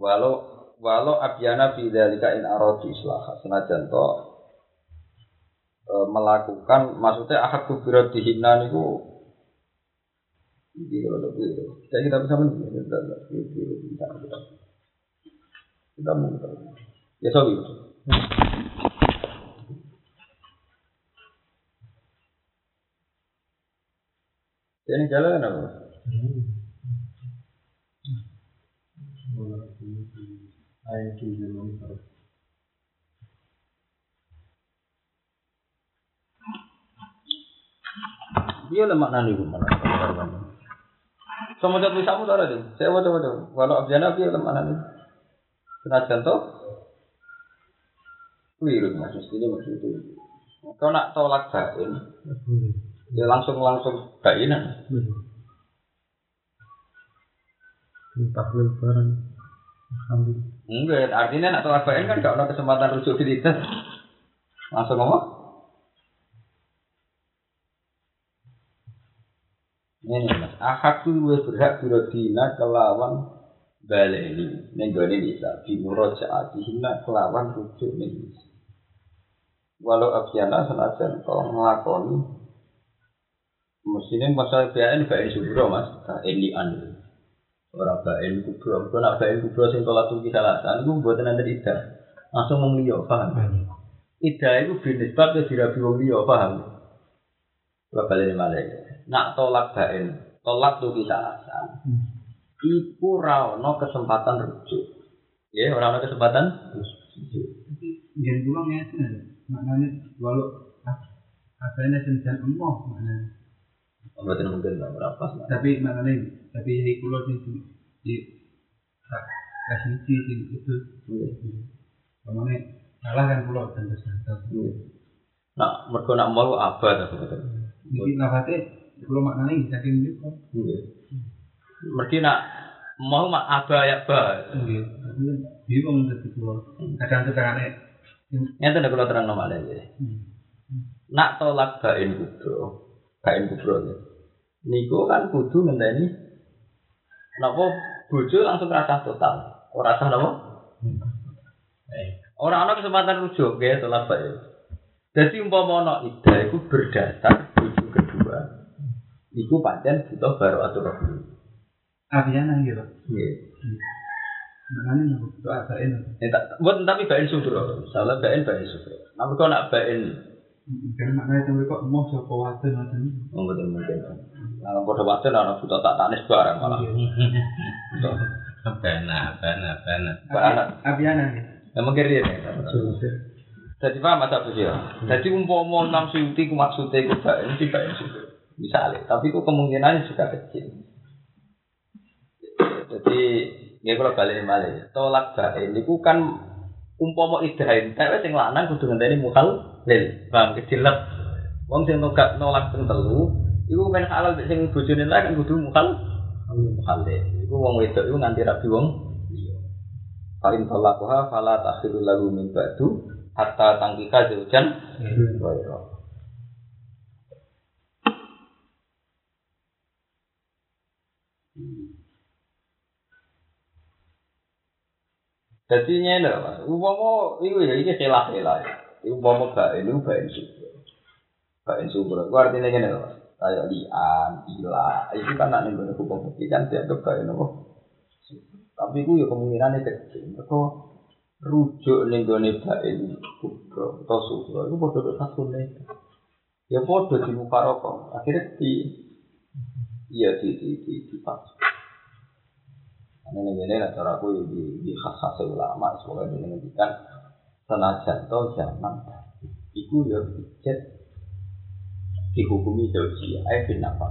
Walau walau abyana fi dzalika in aradu islah senajan to e, melakukan maksudnya ahad kubiro dihina niku ini kalau kita bisa kita kita ya sorry. Ini jalan apa? Tujuh Dia lemak nani bu mana? Sama jatuh samu tak ada Saya wajar wajar. Walau abjana dia lemak nani. Senajan toh. Keliru maksud ini maksud itu. Kau nak tolak bain, ya langsung langsung bainan. Tahlil barang. Enggak, artinya nak tolak bain kan gak ada kesempatan rujuk iddah. Langsung ngomong. Ini mas, akad tuh gue berhak birodina kelawan baleni. Gue ini bisa Bimurojaatihina kelawan rujuk nih Walau abiana senajan kau ngelakoni Mestinya masalah BAN BAN subro mas. Ini anu Orang BAN kubro. Kalau nak BAN kubro sing tolak tuh kisah lasan Itu buatan nanti tidak Langsung memilih paham? Ida itu binisbat ke dirabi wong liya paham? Balik malah nak tolak bain, tolak tuh bisa alasan. Iku rano kesempatan rujuk. Ya, orang ada kesempatan rujuk. Jangan pulang ya maknanya walau apa ini senjata emoh maknanya. Berarti mungkin nggak berapa. Tapi maknanya tapi di pulau di di kasih sih itu. Ke mana salah kan pulau dan terus Nah, mereka nak mau apa? Mungkin nafasnya kalau maknanya saking gitu. Mereka nak mau mak apa ya ba. Nggih. Bingung dadi kula. Kadang tekanane Nyata nek kula terang nama ya. Nak tolak bain kubro, bain kubro ya. Niku kan kudu ngenteni napa bojo langsung rasa total. Ora rasa napa? Orang ana kesempatan rujuk ya tolak bain. Jadi umpama ana ida iku berdasar bojo. Iku pancen butuh baru atur abiana gitu. Iya. Maknanya nggak butuh ada ini. Eh, tak- buat tapi bain sudro, salah bain bain sudro. Nah, mereka nak bain, Karena maknanya itu kok mau siapa waktu nanti. oh, betul mungkin. Nah, pada waktu anak butuh tak tanis barang malah. Bana, bana, bana. Anak, Abiana gitu. emang kiri ini. Jadi paham tuh ya. Jadi umpama enam suti ku maksudnya ku bain, si bain sudro. Misalnya, tapi ku kemungkinannya juga kecil. Jadi, ya kalau balik malah tolak bain, itu kan umpama idahin, tapi sing lanang kudu ngenteni mukhal lil, paham? Kejelek. Wong sing nolak nolak ping telu, iku men halal sing bojone lah kan kudu mukhal mukhal lil. Iku wong wedok iku nganti rabi wong. In talaquha fala takhiru lahu min ba'du hatta tangkika zaujan Dadi nyene, Mas. Upama iku ya iki khilaf-khilaf. Iku upama ka elu ba insu. Ba insu ora kuwi artine ngene lho. Kaya di an ila. Iku kan nek ngene hukum iki kan dianggap kaya nopo. Tapi ku ya kemungkinane gede. Mergo rujuk ning gone ba insu kubro utawa sufro iku padha karo satu. Ya padha di muka rokok. Akhire di iya di di di, di, di, di, di, di, di, di Ini ini lah cara aku di di khas khas ulama semoga ini menghentikan senajan to zaman iku ya dicet dihukumi jauh ayo bin apa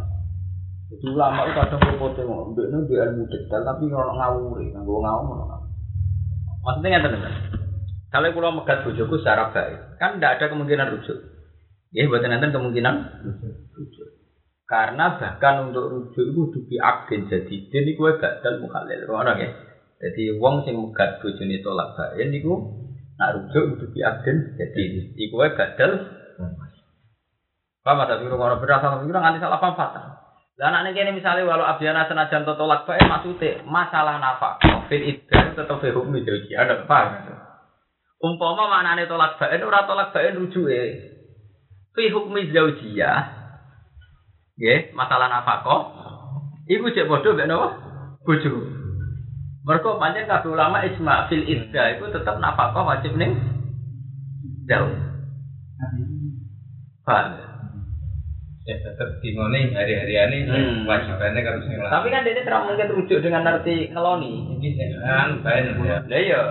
itu ulama itu kadang berpoten ngomong ini di ilmu detail tapi kalau ngawuri nganggo ngawur ngono. maksudnya nggak teman kalau kalau megat bojoku secara baik kan tidak ada kemungkinan rujuk. Ya buat nanti kemungkinan? rujuk karena bahkan untuk rujuk itu akden. Jadi den iku wae badal mukhalil ngono ya jadi wong sing megat bojone tolak bain niku nak rujuk dubi akden jadi iku wae badal Paham ada biru ngono beda sama biru nganti salah paham fatal. Lah anak ini misalnya walau abdiana senajan to tolak bae maksudnya masalah nafkah fil iddah tetap fi hukmi jauji ada paham. Umpama maknane tolak bae ora tolak bae rujuke. Fi hukmi zaujiyah Nggih, masalah nafkah. Iku cek bodoh mek napa? Bojo. Mergo pancen kabeh ulama ijma fil iddah iku tetep nafkah wajib ning jauh. Paham? Ya tetap dimone hari-hari ini Hmm. wajibannya kalau sing. Tapi kan dia tidak mungkin rujuk dengan arti ngeloni. Iki sing kan bae ya. Lah iya.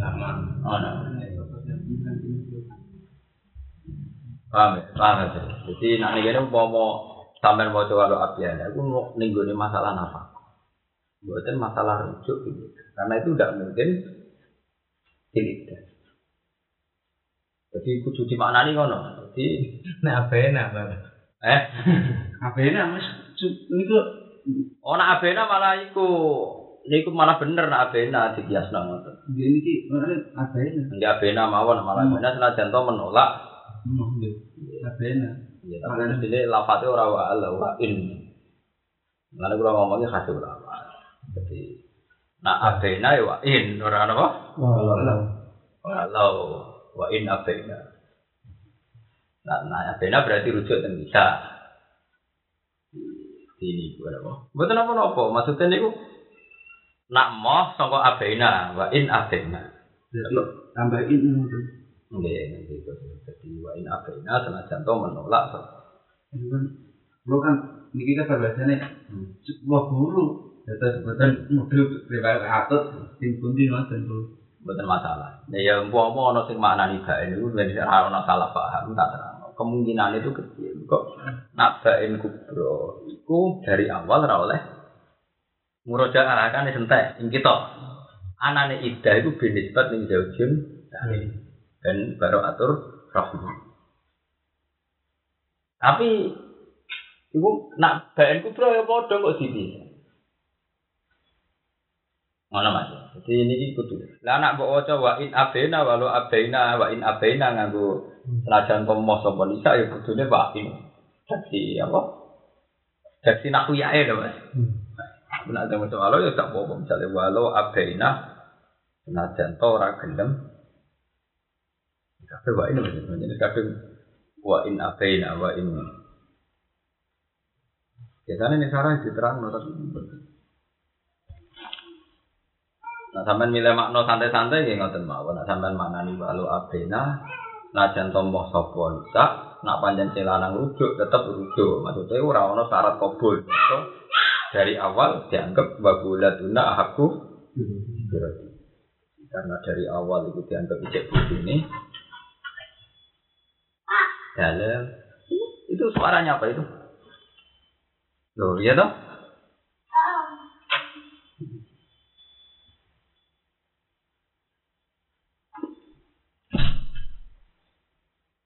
Lama. Oh, no. Paham ya? Paham ya? Jadi nak nih umpama sampean mau coba lo apian, aku mau ningguni masalah nafkah. Buatan masalah rujuk gitu. Karena itu tidak mungkin tidak. Jadi kudu dimaknani ngono. Jadi Nek abena Bang. eh Abiana mas niku Oh nak abena malah iku iku malah bener nak abena dikiasno ngoten. Jadi ini mana apa ini? Nggih abena mawon malah Hmm. abena senajan to menolak Oh, iya. Apa ini? ya tapi mestine lafate ora wa ala wa in. Lalu kula ngomongnya khas ulama. Jadi nak abena ya wa in ora apa? Walau wa in abena. Nah, nah abena berarti rujuk dan bisa. Ini gue apa? Betul apa apa? Maksudnya niku nak moh sangka abena wa in abena. Tambahin ini Nggih, gitu. Jadi wa in abena senajan to menolak. Itu kan lo kan ini kita bahasanya sebuah guru data sebutan model pribadi atut tim pundi ngoten tuh. Betul masalah. Nah, ya umpama ana sing maknani bae niku ben ora ana salah paham tak terang. Kemungkinan itu kecil. Kok nak bain kubro iku dari awal ora oleh murojaah kan sentek ing kita. Anane ida iku binisbat ning zaujun dan baru atur rahmi. Tapi iku nak bain kubro ya padha kok dipisah. Ngono Mas. Jadi ini kudu. Lah anak mbok waca wa in abena walau abaina wa in abaina nganggo senajan tomo sapa nisa ya kudune wa in. Jadi apa? Jadi nak yae lho Mas. Aku nak ada macam walau ya tak apa misalnya walau abaina senajan to ora gelem. Kabeh wa in. Jadi kabeh wa in abaina wa in Biasanya ini sarah diterang tapi Nah, sampean milih makna santai-santai nggih ngoten mawon. Nah, sampean maknani walu abena najan tombo sapa nak panjang celanang rujuk tetep rujuk. Maksudnya ora ono syarat kabul. So, dari awal dianggap wabulatuna aku karena dari awal itu dianggap ijek ini dalam itu suaranya apa itu? Loh, iya toh?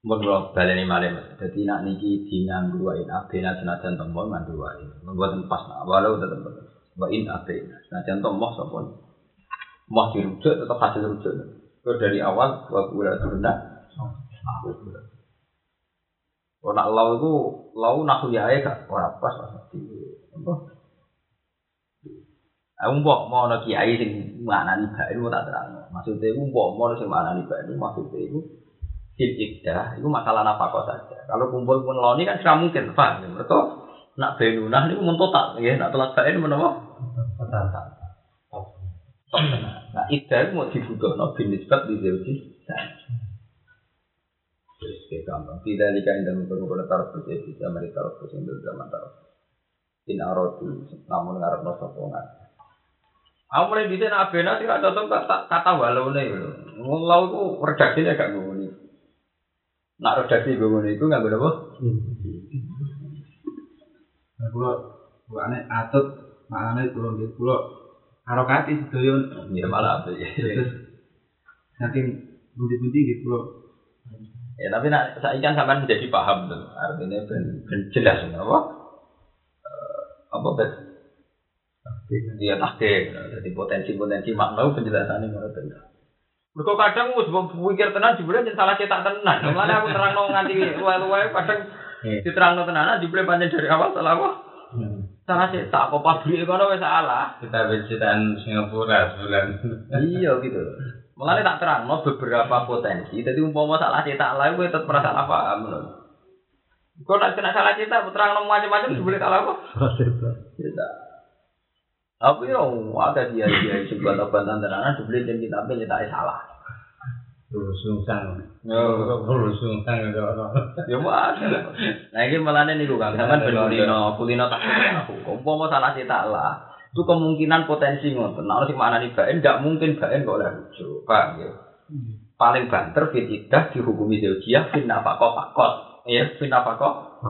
Mun kula baleni malih. Dadi nak niki dinganggo wa in abena senajan nganggo wa in. Mboten pas walau tetep boten. Wa in abena senajan tembon sapa. Mau dirujuk tetap hasil rujuk. Itu dari awal wa kula turunda. Aku kula. Kalau nak lau itu lau nak yae gak ora pas. Di apa? Aku mbok mau ana kiai sing maknani bae tak terang. Maksudnya aku mbok mau sing maknani bae maksudnya iku fil ikdah itu masalah nafkah saja. Kalau kumpul pun loni kan tidak mungkin, paham? Mereka nak benunah ini mun total, ya nak telat bae? Total. Top tenan. Nah, itu mau dibutuhno bin nisbat di zauji. Terus kayak gampang. Tidak jika indah mengkono taruh terus bisa mereka taruh terus yang zaman taruh. In arodu, namun ngarep no sopongan. Aku mulai bisa nak bena sih kata kata kata walau nih, walau itu redaksinya agak ngomong Nak redaksi bangun itu nggak berapa? Nah, kulo kulo aneh atut maknane kulo nggih kulo harokati sedaya Ya malah apa ya? terus saking bunti-bunti nggih kulo Ya tapi nak saya kan sampai menjadi paham tuh. Artinya ben, ben jelas apa? Eh, apa bet? Dia tahke. Jadi potensi-potensi makna penjelasan ini menurut Mereka kadang mus pikir tenan jebule yen salah cetak tenan. Mulane aku terangno nganti luwe-luwe kadang diterangno tenanan jebule pancen dari awal salah apa? Salah cetak kok pabrik kono wis salah. Kita bicitan Singapura sebulan. Iya gitu. Mulane tak terangno beberapa potensi. Jadi umpama salah cetak lah kowe tetep merasa salah paham. Kau nak kena salah cetak, terangno macam-macam jebule salah apa? Cetak. Tapi ya ada dia dia sebuah tenanan jebule jen kita cetak salah. Sungsang. Ya. Lurus sungsang orang. Ya mau. Nah ini malah nih Kang, sampean ben kulino, kulino tak aku. Umpama salah cetak lah. Itu kemungkinan potensi ngoten. Nah, sing maknani baen enggak mungkin baen kok oleh rujuk. Paham ya? Paling banter fit idah dihukumi zaujiyah fin nafaqah fakot. Ya, fin nafaqah.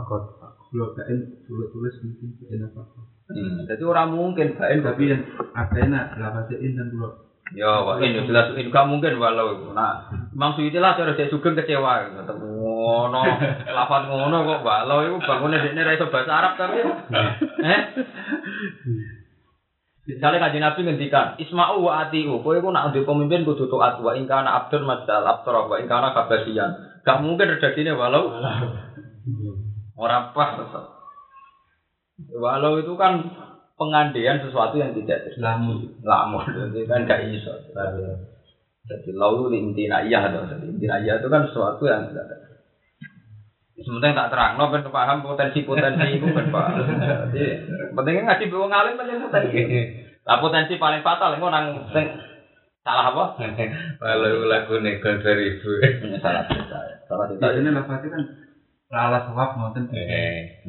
kulo kain kulo tulis mungkin kain apa Hmm, jadi orang mungkin baen tapi yang ada enak lapasin dan kulo Ya, wah ini jelas ini gak mungkin walau itu. Nah, Imam Suyuti lah cara saya sugeng kecewa. Ngono, lafat ngono kok balo iku bangune dekne ra iso bahasa Arab tapi. Eh? Misalnya kanjeng Nabi ngendikan, Isma'u wa atiu, kowe iku nak ndek pemimpin kudu taat wa kana abdur masal abdur wa in kana kabasian. Gak mungkin rezekine walau ora pas. Walau itu kan pengandian sesuatu yang tidak Lamun. lamun, jadi kan gak iso. Jadi lalu di intina iya jadi intina iya itu kan sesuatu yang tidak ada. Sementing tak terang, no ben paham potensi potensi itu kan pak. Jadi pentingnya ngaji bawa ngalim aja potensi. Lah potensi paling fatal itu nang sing salah apa? Kalau lagu nego dari ibu. salah cerita. Salah cerita. Biasanya lafaznya kan lalas sawab ngoten. Eh.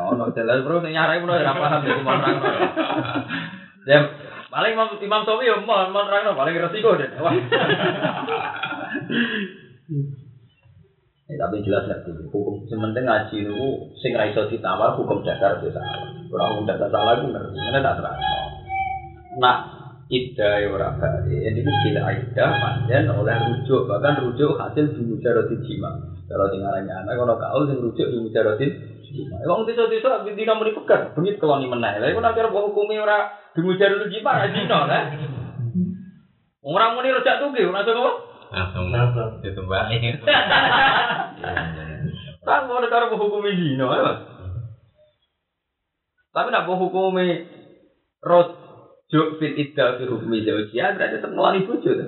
Oh, no jelas bro, sing nyarai bro ora paham jadi mau terang. Ya, paling Imam Imam Sofi yo mau mau terang paling resiko deh. Wah. Ya, tapi jelas tuh hukum sementing ngaji itu sing ra iso ditawar hukum dasar itu salah. Ora hukum dasar salah itu ngerti. Ini tak terang. Nah, ida ya ora. Ini ku bila ida panjen oleh rujuk bahkan rujuk hasil bimujarati jima. Kalau sing arane anak kalau kaul sing rujuk bimujarati jima. Wong desa-desa dina muni pegat, bengi keloni meneh. Lah iku nek kira hukumi ora bimujarati jima ra dina lah. Wong ora muni rejak tuge, ora iso apa? Langsung ditembaki. Tak ngono karo hukumi dina. ya. Tapi nek hukumi rujuk fil idda fi hukmi zawjiyah berarti tetep ngeloni bojo. to.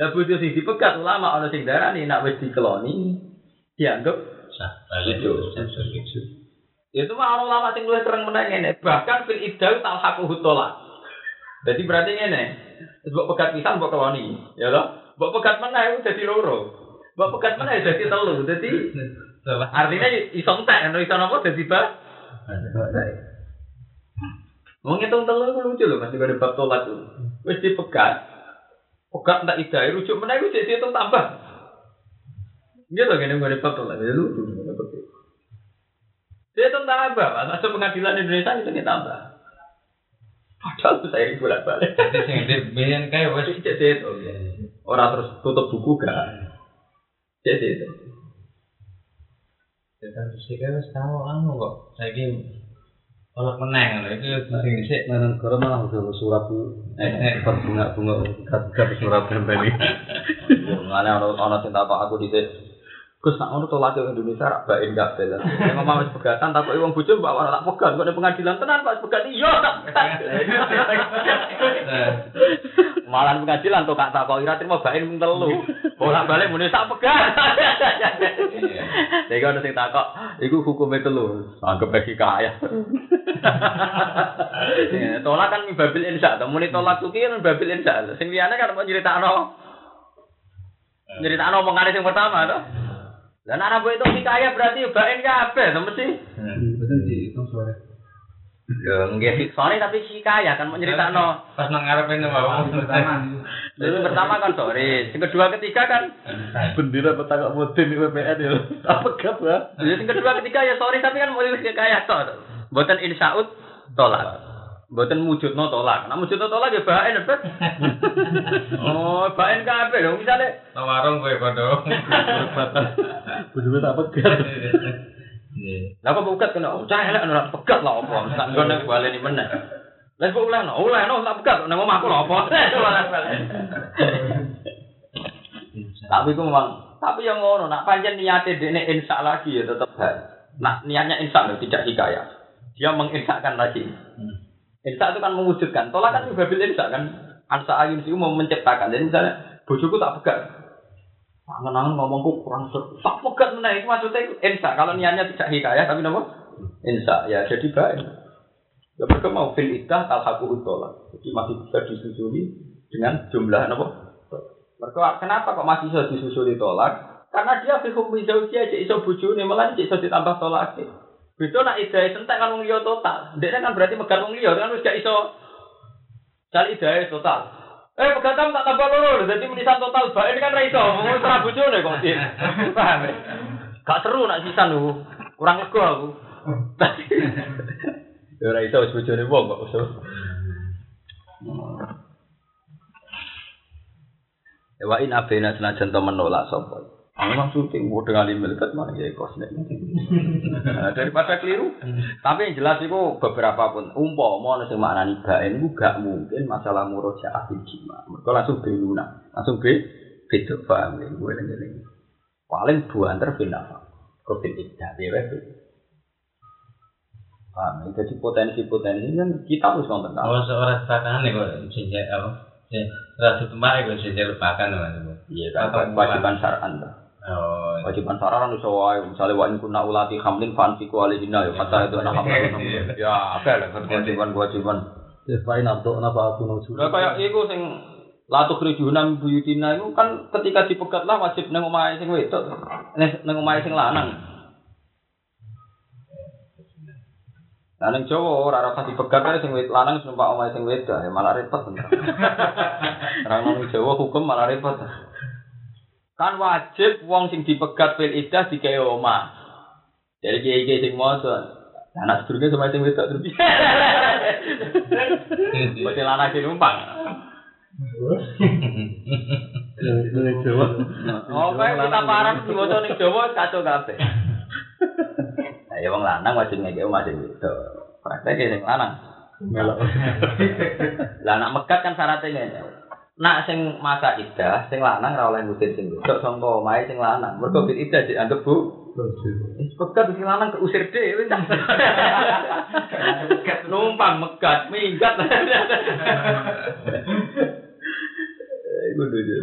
Lah bojo sing dipegat ulama ana sing darani nek wis dikeloni dianggap Sah. Balik. itu mah orang ulama sing luwih terang meneh ngene, bahkan fil idda talhaquhu tolak. Jadi berarti ngene, mbok pegat pisan mbok keloni, ya toh? Mbok pegat meneh iku dadi loro. Mbok pegat meneh dadi telu. Dadi artinya iso entek, kan iso napa dadi ba? Mau ngitung telu iku lucu lho, masih ada bab tolak itu. Wis dipegat. Pegat ndak idai rujuk meneh iku jadi hitung tambah. Gitu gini gue bab tolak, ya lucu. Dia tambah, Pak. Masuk pengadilan Indonesia itu tambah. Padahal itu saya bolak balik. Jadi sing di biyen kae wis cek itu. Orang terus tutup buku gak? Cek itu. Kita terus iki wis tau anu kok. Saiki oleh meneh ngono iki sing dhisik Nah, negara malah udah surat Eh, per bunga bunga kat surat tadi. Mengenai orang orang cinta apa aku di Gus nak ngono tolak Indonesia rak bain gak bela. Memang mama wis pegatan takut wong bojo mbak ora tak pegat kok di pengadilan tenan Pak pegat iya tak. Malah pengadilan tuh kak tak kok ira terima bain mung telu. Bolak balik muni tak pegat. Jadi kalau sing takok, iku hukumnya telu. Anggap bagi kaya. Ya, tolak kan babil insya, to muni tolak tuh kan babil insya. Sing liyane kan mau nyeritakno. Nyeritakno omongane sing pertama to. Lah nek anak itu kaya berarti bain kabeh to mesti. Betul sih, itu suara. Ya nggih sih, sorry tapi si kaya kan mau nyeritakno. pas nang ngarepe nang bawah. Pertama itu. Itu pertama kan sorry, sing kedua ketiga kan Bendera petaka mudin di WPN ya. Apa gap ya? Ya, sing kedua ketiga ya sorry tapi kan mau kaya to. Mboten insaut tolak. Mboten wujudno tolak. Nek wujudno tolak ya baen bet. Oh, baen kabeh lho misale Nang warung kowe padha. Bendera tak pegat. Lah kok bukat kena oh, cah elek ora pegat lah apa. Tak ngono baleni meneh. Lah kok oleh no, oleh no tak pegat nang omahku lho apa. Tapi ku memang tapi yang ngono nak pancen niate dekne insya lagi ya tetep. Nak niatnya insya loh tidak hikayah. Dia menginsyakan lagi. Insya itu kan mewujudkan. Tolak kan juga babil insya kan. Ansa ayun sih mau menciptakan. Jadi misalnya bojoku tak pegat. Angen-angen ngomongku kurang seru. Tak pegat meneh itu maksudnya itu insya. Kalau niatnya tidak hikayah tapi apa? Insya. Ya jadi baik. Ya mereka mau fil idah talhaku tolak. Jadi masih bisa disusuli dengan jumlah apa? Mereka kenapa kok masih bisa disusuli tolak? Karena dia fi hukmi zaujiyah aja iso bojone malah cek iso ditambah tolak. Beda nak idahe sentek kan wong liya total. Ndek kan berarti megat wong liya kan wis gak iso cari idahe total. Eh pegatan tak tambah loro, jadi menisan total bae ini kan ra iso. Wong ora bojone kok dia. Paham ya? Gak seru nak sisan lu. Kurang lega aku. Ya ora iso wis bojone wong kok wa in abena senajan to menolak sapa. Ah, memang syuting, mau dengan militer mana ya kos nih. Nah, daripada keliru. Tapi yang jelas itu beberapa pun umpo mau nasi makna niba ini gak mungkin masalah murojaah bil jima. Mereka langsung beluna, langsung be beda paham ya gue ini. Paling dua antar pindah. Kau pindah dia Paham ya? Jadi potensi-potensi kan kita harus nonton tahu. Oh, seorang sepakan nih kok jenjak apa? Ratu tempat kok jenjak lupakan mas. Iya kan, kewajiban syar'an tuh. Oh, Kewajiban syar'an itu wae, misalnya wa in kunna ulati hamlin fanfiku alihina ya kata itu anak hamlin. Ya, apa lah kewajiban-kewajiban. Ya paling nanto napa aku nuju. Udah kayak iku sing latu kerjuna buyutina itu kan ketika dipegat lah wajib nang omahe sing wedok. Nang omahe sing lanang. Nah ning Jawa ora rasa dipegat ae sing wedok lanang numpak omahe sing wedok ya malah repot. Orang nang Jawa hukum malah repot. Kan wajib wong sing dipegat fil iddah digawe omah. Jadi kiai-kiai sing maca anak sedurunge sama sing wedok terus. Mesti lanang sing numpang. Ini Jawa. Oh, kita parang diwaca ning Jawa kacau kabeh. Nah, ya wong lanang wajib ngeke omah sing wedok. Praktek sing lanang. Lah anak megat kan syaratnya ngene. Nak sing masa idah, sing lanang ora oleh ngusir sing wedok sangka omahe sing lanang. Mergo bil idah dianggap bu. Wis pegat sing lanang keusir dhewe. Numpang megat, minggat. Iku dulu.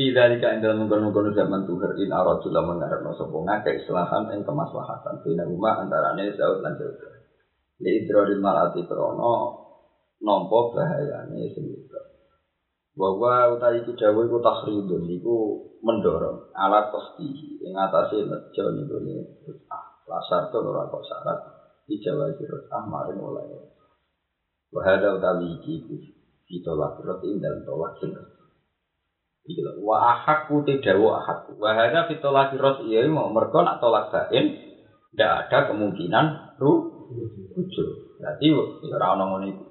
Tidak jika ing dalam mengkono-kono zaman tuhar in aradu lamun ngarepno sapa ngakeh islahan ing kemaslahatan bina rumah antarane zaud lan zaud. Li idroril malati krono nampa bahayane sing itu. Bahwa utai iku dawuh iku tahridun iku mendorong alat pasti ing atase nejo niku lasar to ora kok syarat dijawa sirut ah maring oleh. Wahada utawi iki ditolak roti dan tolak sing Iki lho, wa ahakku tidawu ahakku. Wa hadza fi tolaki iya mau mergo nak tolak bain ndak ada kemungkinan ru rujuk. Berarti ya ora ono ngono.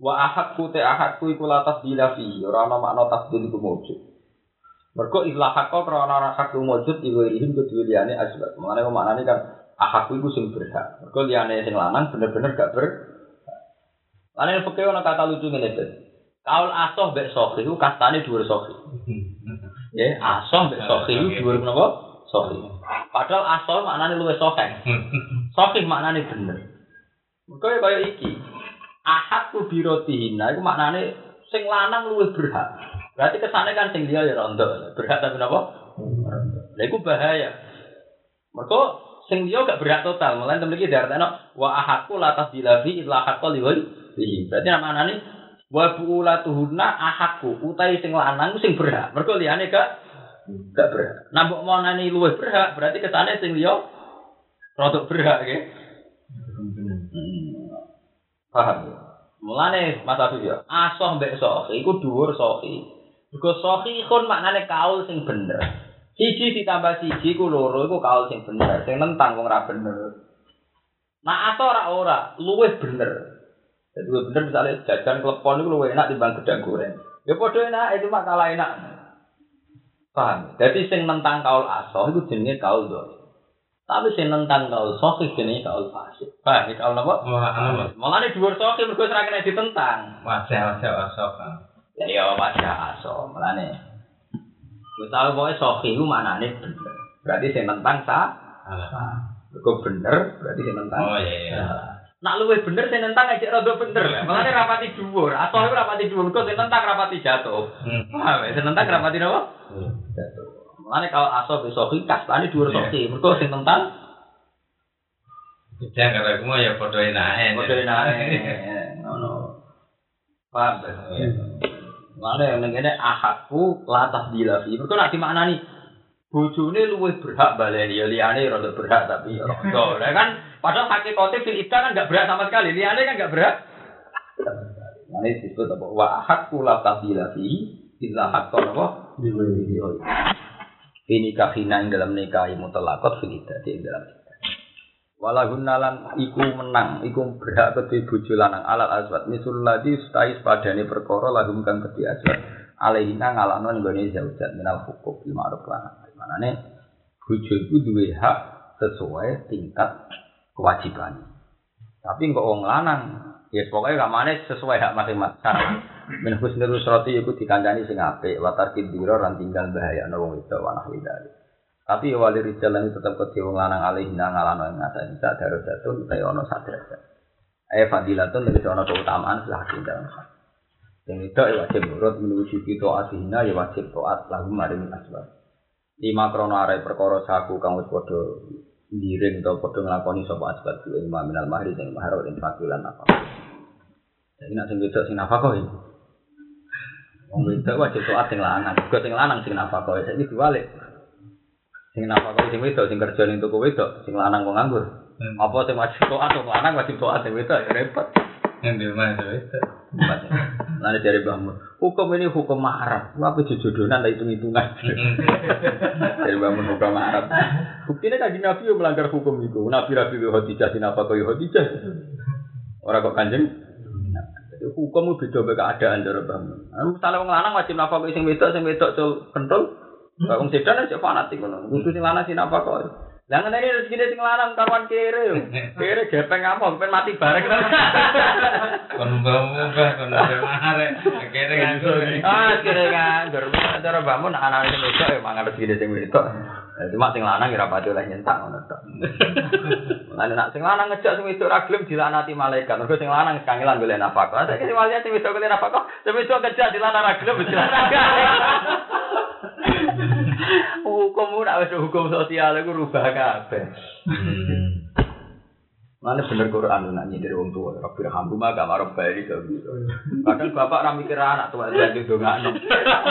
Wa ahakku te ahakku iku latas bila fi ora ono makna tasdil iku wujud. Mergo ilah hakko krana ora hak wujud iku ihim kedue liyane asbab. Mane kok maknane kan ahakku iku sing berhak. Mergo liyane sing lanang bener-bener gak ber Lalu fakir ono kata lucu ngene iki. Kaul asoh mbek sohi ku kastane dhuwur sohi. Ya, asoh mbek sohi ku dhuwur menapa? Sohi. Padahal asoh maknane luwih sohe. Sohi maknane bener. Mergo ya kaya iki. Ahad ku birotihina iku maknane sing lanang luwih berhak. Berarti kesane kan sing liya ya rondo. Berhak tapi napa? Lah bahaya. Mergo sing liya gak berhak total. Mulane temen iki diartekno wa ahadku latas dilafi illa haqqal liwali. Berarti maknane wa buulatuhunna ahakku utai sing lanang sing berhak mergo liyane gak gak berhak nah mbok monani luwih berhak berarti kesane sing liya rodok berhak nggih. Paham ya mulane Mas Abdul ya asoh mbek sohi iku dhuwur sohi mergo sohi kon maknane kaul sing bener siji ditambah siji ku loro iku kaul sing bener sing nentang wong ra bener nah asoh ora ora luwih bener Jadi bener misalnya jajan klepon itu lebih enak dibanding gedang goreng. Ya podo enak, itu mah kalah enak. Paham? Jadi sing nentang kaul asoh itu jenisnya kaul doi. Tapi sing nentang kaul sohi jenisnya kaul fasik. Paham? Ini kaul apa? Malah ini dua sohi mereka serang kena ditentang. Wajah wajah asoh kan. Ya ya wajah asoh. Malah nih. Misalnya pokoknya sohi itu mana nih bener. Berarti sing nentang sah. Mereka bener, berarti sing nentang. Oh iya iya. Nak luwe bener sing nentang aja rada bener lah. Mulane rapati dhuwur, atau iku rapati dhuwur kok sing nentang rapati jatuh. Paham ya? Sing nentang rapati napa? Jatuh. Mulane kalau aso besok iki kastane dhuwur soki, mergo sing nentang Jangan kata aku mau ya podo enake. padha enake. Ngono. Paham ya? Mulane ning kene ahadku latah dilafi. Mergo nak dimaknani bojone luwih berhak baleni ya liyane rada berhak tapi ya rada. Lah kan padahal hakikate fil iddah kan enggak berhak sama sekali. Liyane kan enggak berhak. Nah, ini disebut apa? Wa hakku la tabila fi illa haqqan apa? Ini kahina yang dalam nikahi mutlaqat fil iddah di dalam iddah. Walahun nalan iku menang, iku berhak kedhe bojo lanang alat aswat. Misul ladzi stai padane perkara lahum kang kedhe aswat. alaihina ngalano nggone zaujat minal hukum bil ma'ruf lan manane bojo iku duwe hak sesuai tingkat kewajiban. Tapi kok wong lanang ya pokoknya kamane sesuai hak masing-masing. Min husnul usrati iku dikancani sing apik, wa tarkid dira lan tinggal bahaya ana wong wedok wa nahwi. Tapi wali rijal lan tetep kedhe wong lanang alaihina ngalano ing ngaten sak darajatun utawa ana sak derajat. Eh fadilatun lebih ana keutamaan lah dalam hak. Yang itu ya wajib nurut menuju kita asihina ya wajib taat lagu maring asbab. Lima krono arai perkara saku kang wis padha ngiring atau padha nglakoni sapa asbab ku ilmu minal mahri sing mahar ing fakilan apa. Jadi nak sing wedok sing nafkah iki. Wong wedok wajib taat sing lanang, juga sing lanang sing nafkah. Saiki diwalik. Sing nafkah sing wedok sing kerja ning toko wedok, sing lanang kok nganggur. Apa sing wajib taat sing lanang wajib taat sing wedok ya repot. Yang di rumah itu. Nanti dari bangun. Hukum ini hukum Arab. Apa jodohan tak hitung hitungan. dari bangun hukum Arab. Buktinya kan Nabi melanggar hukum itu. Nabi Nabi Khadijah sin apa kau Khadijah. Orang kok kanjeng. Hukum itu beda beda keadaan dari bangun. Misalnya orang lanang wajib nafkah sing wedok sing wedok cul kentul. Wong sedan aja fanatik ngono. Kudu sing lanang sing nafkah kok. Lah ngene iki rezekine sing lanang karuan kere. Kere gepeng apa ben mati bareng. Kon mbah-mbah kon arek. Kere nganggur. Ah, kere nganggur. Cara mbahmu nak anak sing wedok ya mangan rezekine sing wedok. Ya, Cuma sing lanang ya ora pati oleh nyentak ngono tok. Lah nek sing lanang ngejak sing wedok ra gelem dilanati malaikat. Mergo sing lanang kangelan golek nafkah. Saiki sing walian sing wedok golek nafkah, sing wedok ngejak dilanang ra gelem dilanati. Hukum ora wis hukum sosial iku rubah kabeh. Mana bener Quran nak nyindir wong tua, Rabbi hamdu mah gak marah bayi gitu. Kadang bapak ra mikir anak tua jadi dongakno.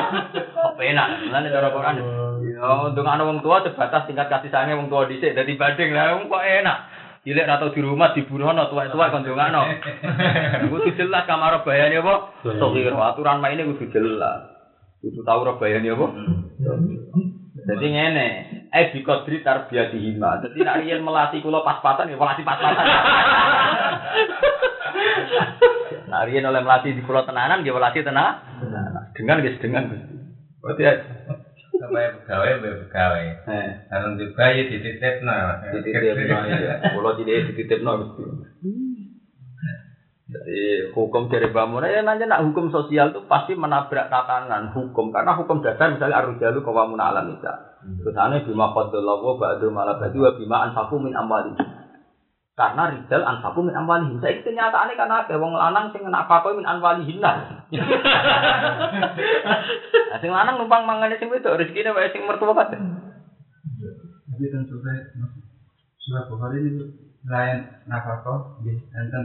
Apa enak? Mana cara Quran? Yo dongakno wong tua sebatas tingkat kasih sayang wong tua dhisik dadi banding lah wong kok enak. Cilik atau di rumah dibunuhno tua-tua kon dongakno. Kudu jelas kamar bayane apa? Sokir aturan maine kudu jelas. Kudu tahu bayane apa? Jadi ngene, eh di kodri tarbiyah dihima. Jadi nak riyen melatih kula pas-pasan ya melatih pas-pasan. Nak riyen oleh melatih di kula tenanan ya melatih tenang. Dengan guys dengan. Berarti ya Sampai pegawai, sampai pegawai. Karena di bayi dititipno. dititipno ya. Kula tidak dititipno mesti. Jadi hukum dari bangun ya nanya nak hukum sosial itu pasti menabrak tatanan hukum karena hukum dasar misalnya arusjalu kawamun alam bisa. Terus aneh bima qadallahu ba'du malah ba'du wa bima anfaku min amwali. Karena rijal anfaku min amwali. Saya itu kenyataannya kan ada wong lanang sing nafkah min amwali hinna. Nah, sing lanang numpang mangane sing wedok rezekine wae sing mertua kabeh. Tapi kan surah surah Bukhari ini lain nafkah di enten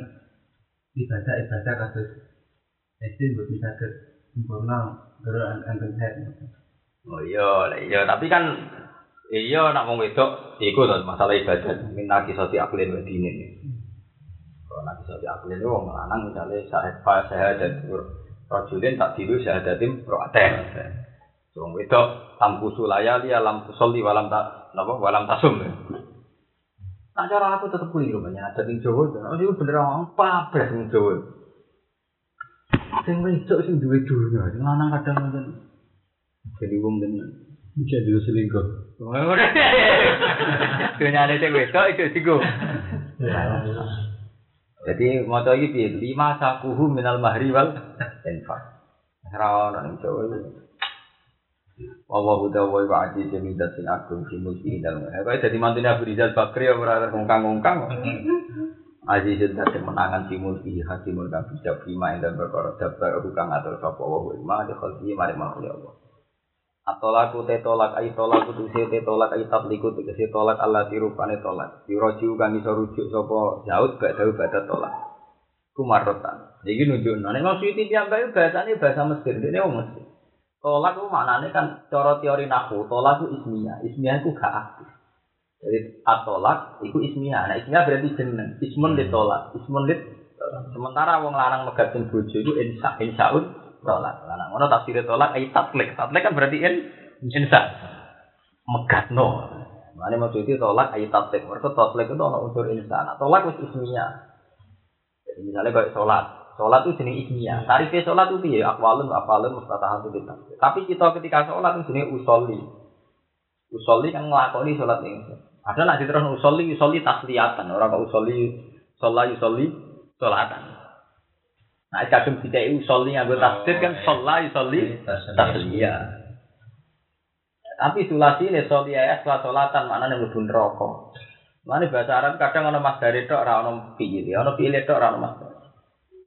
ibadah ibadah kasus SD buat sakit sempurna gara enten head Oh iya, lah iya, tapi kan iya nak wong wedok iku to masalah ibadah minta kisoti aklin wa dinin. Kalau nak kisoti aklin itu wong lanang misalnya sahid fa syahadat rajulin tak diru syahadatim ro'aten. Wong wedok tamku sulayali alam kusolli walam tak napa walam tasum. Nah cara aku tetep keliru banyak ada ning Jawa. Oh itu bener orang pabres ning Jawa. Sing wedok sing duwe dunya, sing lanang kadang ngoten. Jadi wong tenan. Bisa dulu selingkuh. Dunia ada sing wedok itu sigo. Jadi mau iki piye? Lima sakuhu minal mahri wal infak. Ora ono ning Jawa iki. Wallahu ta'ala wa aji jamidat sing agung fi mulki dalam. Kok dadi mantune Abu Rizal Bakri ora ngongkang-ngongkang. Aji jendak sing menangan fi mulki hakimul kang bijak fima ing dan perkara dabar kang atur sapa wa ma de khalqi mari makhluk Allah. Atolaku te tolak ai tolak kudu se te tolak ai tabliku tegese tolak Allah tirupane tolak. Diroji kang iso rujuk sapa Daud gak Daud badat tolak. Kumarotan. Iki nunjukno nek maksud iki piyambake bahasane bahasa Mesir, dene wong Mesir. Tolak itu maknanya kan cara teori nahu, tolak itu ismiyah, ismiyah itu gak aktif. Jadi atolak itu ismiyah, nah ismiyah berarti jeneng, ismun lit tolak, ismun lit sementara wong larang megatin bojo itu insya insyaun tolak. Lanang ngono tafsir tolak ai tatlik, tatlik kan berarti in insya megatno. Mana maksudnya tolak ai tatlik, mereka tatlik itu ono unsur insya. Nah, tolak itu ismiyah. Jadi misalnya kayak sholat, Sholat itu jenis ismiyah. Tarifnya sholat itu ya akwalun, afalun, mustatahatun kita. Tapi kita ketika sholat itu jenis usolli. Usolli kan ngelakoni sholat ini. Ada nak diterus usolli, usolli tasliatan. Orang kok usolli, sholat, usolli, sholatan. Nah, kadang tidak usolli nganggo tasdid kan sholat, usolli, tasliyah. Tapi sulasi ini sholli ya setelah sholatan mana yang lebih rokok. Mana bahasa Arab kadang ono mas dari tok, ora ono fiil, ono fiil tok, ora ono mas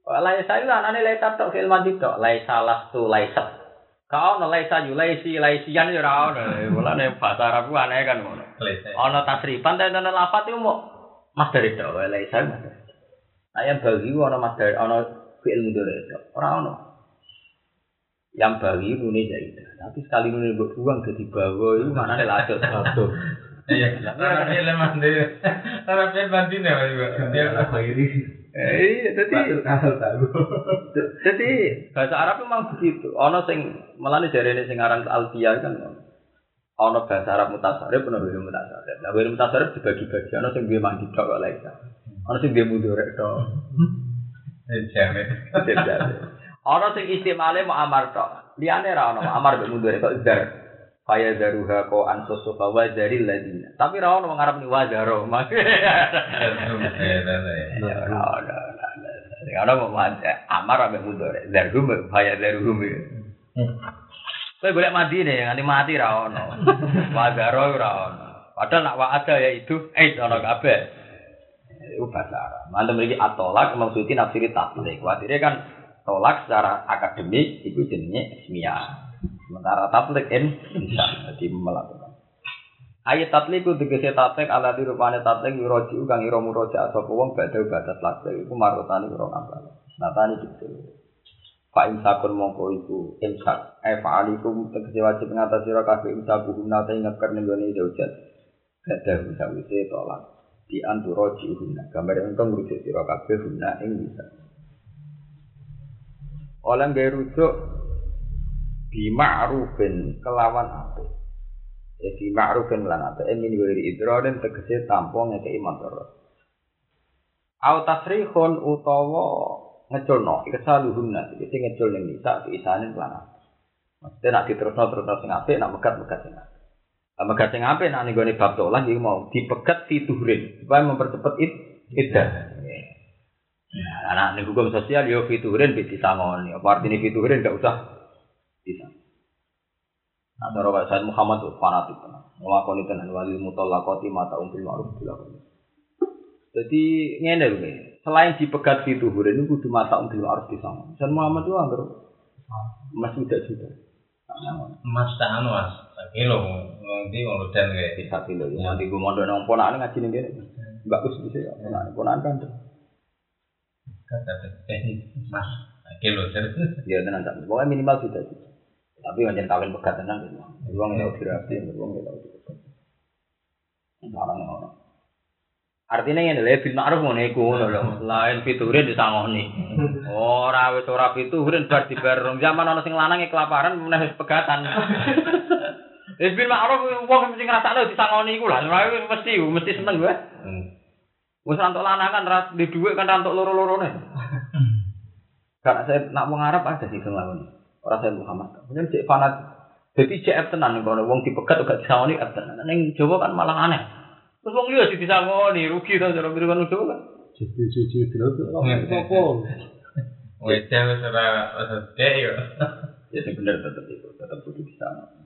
Laisa itu anane laisa tok fil mandi tok, laisa lastu laisa. Kau ono laisa yu laisi laisian yo ora ono. Mulane bahasa Arab ku aneh kan. Ono tasrifan dan ono lafat itu mau mas dari tok, mas dari. Ayam bagi ku ono mas dari ono fiil mudhari tok. Ora ono. Yang bagi nune jadi. Tapi sekali nune mbok buang jadi bawa itu mana ladot ladot. Iya, Arabnya lemah. Arabnya bantin ya, Pak. Dia ini? Eh, jadi. Jadi bahasa Arab memang begitu. Ono sing melane jarene sing aran Alfia kan ono bahasa Arab mutasarif ono bahasa mutasarif. Nah, bahasa mutasarif dibagi-bagi ono sing duwe mandi kok laisa. Ono sing duwe mudhorek tok. Jamet. Ono sing istimale mau amar tok. Liyane ra ono amar mbek mudhorek kok dar. Kaya daruha ko ansusu wa daril ladina. Tapi ra ono ngarep ni ora ono. Ya ora mau amar ambek mudhorek. Darhum kaya daruhum. Kowe golek mati nih, nganti mati ra ono. Wazaro ora ono. Padahal nak wa'ada ya itu eh ono kabeh. Itu bahasa Arab. Mantu mriki atolak maksudnya nafsiri tatlik. Kuatire kan tolak secara akademik itu jenenge ismiyah. Sementara tatlik in insya jadi melakukan. Ayat tatlik itu tegese tatlik ala dirupane tatlik yuroji kang ira muroja sapa wong badhe batas tatlik iku marotani ora ngambal. Natani gitu. Pak imsakun mongko iku imsak. Eh fa'alikum tegese wajib ngatasi sira kabeh imsak guna ta ingeker ning gone zaujat. Gadah sawise tolak. Di anturo jihuna. Gambar engkau ngrujuk sira kabeh guna ing bisa. Oleh nggak rujuk di ma'rufin kelawan apa? Ya di ma'rufin lan apa? Emin wiri idrorin tegese tampung ngekei motor. Au tasrihun utawa ngeculno ikesaluhunna iki sing ngecul ning nisa isane lan apa. Maksudnya nak diterusno terusno sing apik nak megat-megat sing apik. Lah megat sing apik nak ning gone bab tolak iki mau dipegat fituhrin supaya mempercepat id iddah. Nah, anak ning hukum sosial yo fituhrin bisa disangoni. Apa artinya fituhrin gak usah bisa. Nah, cara Pak Said Muhammad tuh fanatik tenan. Nglakoni tenan wali mutallaqati mata umbil ma'ruf dilakoni. Jadi ngene nih. Selain dipegat fituhrin itu kudu mata umbil ma'ruf disangoni. Said Muhammad tuh anggar Mas sudah sudah. Mas tak anu mas, tak kilo nanti mau dan kayak Bisa kilo ya. Nanti gue mondok nang ponakan ngaji ning kene. Bagus bisa ya. Ponakan ponakan kan. kata teh mas tak kilo jadi Ya tenan tak. Pokoknya minimal sudah sudah. Tapi yang kawin pegat tenan gitu. Uang ya dirapi, uang ya tahu dipegat. Barang ngono. Artinya ngene lho bil ma'ruf ngono iku ngono lho. Lain fiturin disangoni. Ora wis ora fiturin bar dibar rong zaman ana sing lanang e kelaparan meneh pegatan. Wis bil ma'ruf wong mesti ngrasakno disangoni iku lah. Ora mesti mesti seneng gue. Wis rantuk lanang kan ra di dhuwit kan rantuk loro-lorone. Karena saya nak wong Arab ada sih sing lakoni. Ora saya Muhammad. Mungkin cek fanat. Jadi cek tenan kalau wong dipegat gak disangoni tenan. Ning Jawa kan malah aneh. Terus wong liya sing disangoni rugi to cara kan Jawa kan. Jadi cuci dulu. Iya. Apa? Wajah wis ora yo. Ya sing bener tetep itu, tetep kudu disangoni.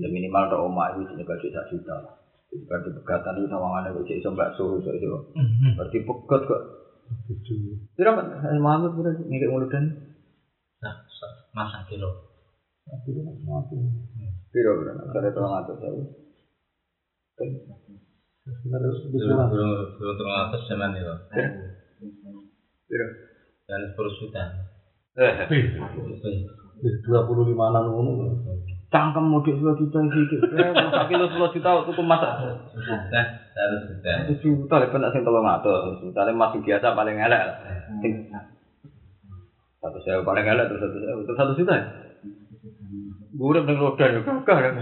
Ya minimal tok omah itu sing gaji sak juta. Jadi kan dipegatan itu sawangane kok cek iso bakso iso iso. Berarti pegat kok. Pira kan Muhammad pura ngekek muludan. Nah, mas tak kilo. Pira kare tolong atus saya. Harus Belum belum belum terlalu atas zaman itu. Pira? Dan sepuluh juta. Eh, dua puluh lima enam ngono. cangkem mudik 10 juta iki. Eh, sak kilo 10 juta tuku masak. Sudah, harus sudah. Satu juta sing tolong atus. Misalnya masih biasa paling elek. satu sewa paling elek terus satu sewa terus satu juta. Gue udah roda ya kakak.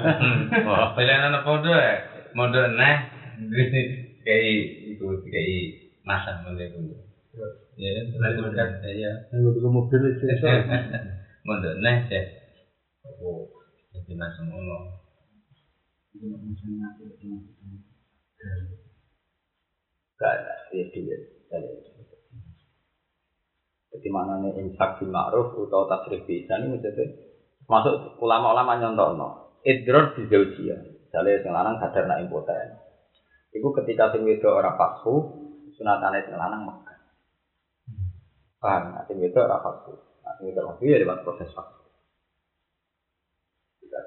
Wah, pilihan anak podo ya. Modo nah, kayak itu kayak masa mulai itu. Ya, lari mendekat ya. Yang butuh mobil itu. Mondok neh cek. Oh, jadi langsung ngono. Gak ada, ya duit. Jadi mana nih infak bil ma'ruf atau tasrif bisa ini maksudnya masuk ulama-ulama nyontono idror di zaujia misalnya sing lanang sadar nak impoten itu ketika sing wedok ora pasfu sunatane sing lanang mekah paham? Nah sing wedok ora pasfu nah sing wedok ya lewat proses pasfu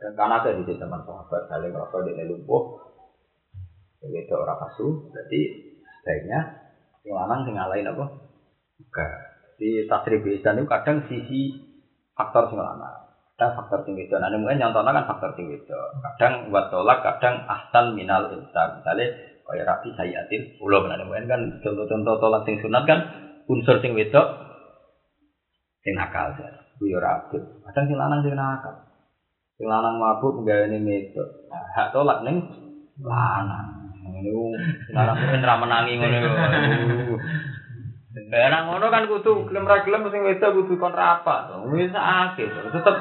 dan karena ada di zaman sahabat saling merasa di lumpuh sing wedok ora pasfu berarti sebaiknya sing lanang sing ngalahin apa? Mekah di tasrif ihsan itu kadang sisi faktor sing lanang. Kadang faktor sing wedok. Nah mungkin nyontohnya kan faktor sing wedok. Kadang buat tolak kadang ahsan minal insan. Misalnya kaya rapi sayatin ulo nah mungkin kan contoh-contoh tolak sing sunat kan unsur sing wedok sing nakal ya ku yo rapi kadang sing lanang sing nakal. Sing lanang mabuk nggaweni wedok. Nah, hak tolak ning lanang. Ngono lanang mungkin ra menangi ngono Ya nang ngono kan kudu gelem ra gelem sing wedok kudu kon rapat. Wis akeh. Tetep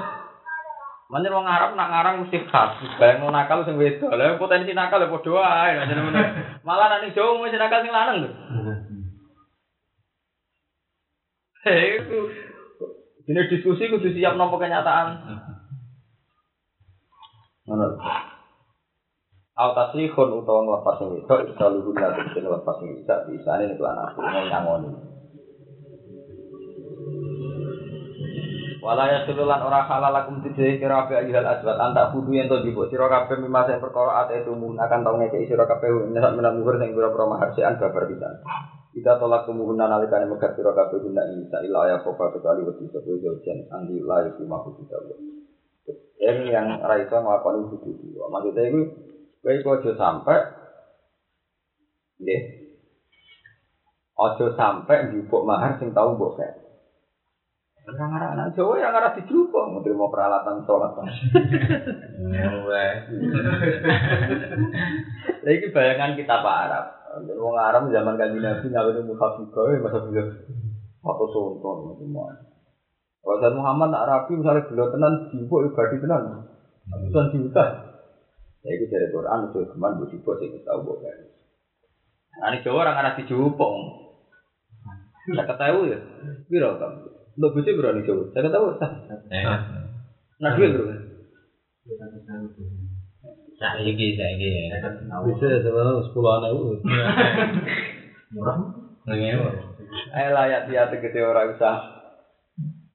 Manjen wong Arab nak ngarang mesti khas. Bayang nakal sing wedok. Lah potensi nakal ya padha ngono. Malah nek ning Jawa mesti nakal sing lanang lho. Hei, itu ini diskusi kudu siap nampa kenyataan. Ngono. Autasihun utawa nglepas sing wedok bisa luhur lan sing nglepas sing bisa bisa ini kelan aku nyangoni. Wala ya sululan ora halal lakum tidhe kira ape ayhal asbat antak kudu yen to jupuk sira kabeh mimah sing perkara ate itu mun akan tau ngekeki sira kabeh nyesat menang muhur sing pira-pira maharsian babar pisan. Kita tolak kumuhuna nalikane megat sira kabeh guna isa ila ya kofa kecuali wedi sapa jojen andi lae di mahfuz kita. Yang yang ra iso nglakoni kudu. Maksudnya kowe iku aja sampe nggih. Aja sampe njupuk mahar sing tau mbok Orang arah anak Jawa yang arah dijupuk, mau terima peralatan sholat. Mulai. Lagi bayangan kita Pak Arab. Wong Arab zaman kanji Nabi ngawin mukhafifah, ya masa bisa foto sonton semua. Kalau saya Muhammad Arabi misalnya beliau tenan jupuk ibadi tenan, bukan juta. Ya itu dari Quran itu ke mana bu jupuk sih kita tahu bukan. Ini Jawa orang arah dijupuk. Saya ketahui ya, biro kamu. Lo bocah berani coba. Saya tahu. Nah duit bro. Saiki saiki. Bisa sebenarnya sepuluh anak itu. Ngewe. Eh layak dia tegese ora usah.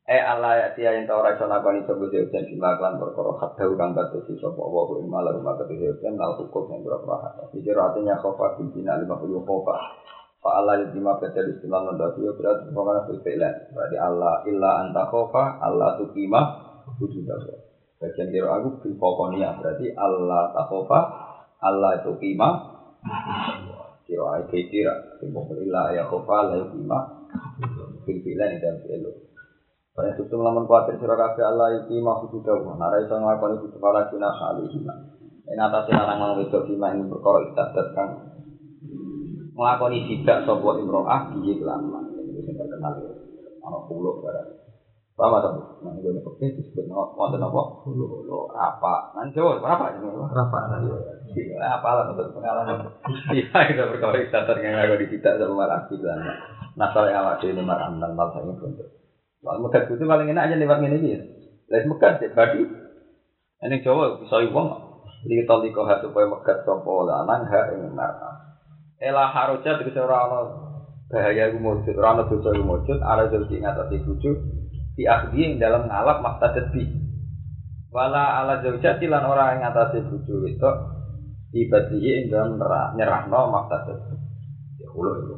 Eh Allah ya dia yang ora iso lakoni sapa ujian simaklan perkara hadau kang batasi sapa wa ku malah rumah tegese ujian nal hukum yang berapa hak. Iki artinya khofa bina lima puluh khofa. Fa Allah lima betul istilah nandasi ya berarti pokoknya berfilan. Berarti Allah illa anta khofa Allah tukima wujud Allah. Bagian kira aku bil pokoknya berarti Allah takhofa Allah tukima kira ai kira simbol illa ya khofa la tukima bil filan dan fi'lu. Pada itu lamun kuatir sira kabeh Allah iki maksud dawa. Nara iso nglakoni kudu pala kina kali hina. Ing atase larang mang wedok bima ing perkara istadat kang nglakoni sidak sapa imro'ah biye kelama. Ini sing terkenal. Ana pulau barang. Paham ta? Nang ngene pekeh disebut wonten apa? Pulau apa? Nang Jawa apa jenenge? Rafa. Apa lah untuk pengalaman. Iya, itu perkara istadat kang aku disidak sama malah kelama. Nasal yang awak dhewe marang nang mal saking bentuk. Wah, megat itu paling enak aja lewat ini ya. Lewat megat ya, badi. Ini Jawa bisa uang. Li taliko ha supaya megat sapa lanang ha ing mar'a. Ela haroja tegese ora ana bahaya iku mujud, ora ana dosa iku mujud, ala jadi ngatasi bojo di akhdi ing dalam ngalap maktadat bi. Wala ala zaujati lan ora ngatasi bojo itu ibadihi ing dalam nyerahno maktadat. Ya kulo itu.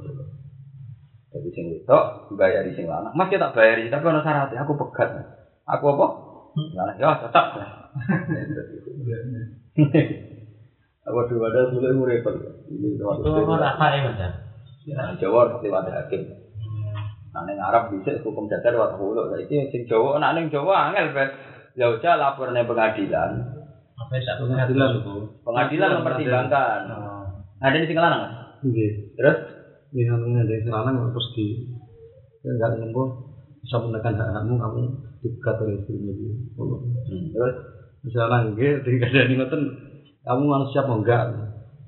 Jadi sing wedok bayari sing lanang. Mas ya tak bayari, tapi ono syaratnya aku pegat. Aku apa? Lanang ya tetap. Ada dulu itu repot. Ini Itu apa apa ya? Nah, Jawa harus lewat hakim. Nah, neng Arab bisa hukum dasar lewat hulu. Nah, ini sing Jawa, nah neng Jawa angel bet. Ya udah lapor neng pengadilan. Apa ya? Pengadilan itu. Pengadilan mempertimbangkan. Ada di sing lanang. Mas? Nggih. Terus Ini namanya dari serangan terus di Ya, nggak ngombo bisa menekan hak hakmu kamu dipegat oleh. Oh. Hmm, Terus Misalnya enggak, ada ngoten kamu harus siap mau enggak.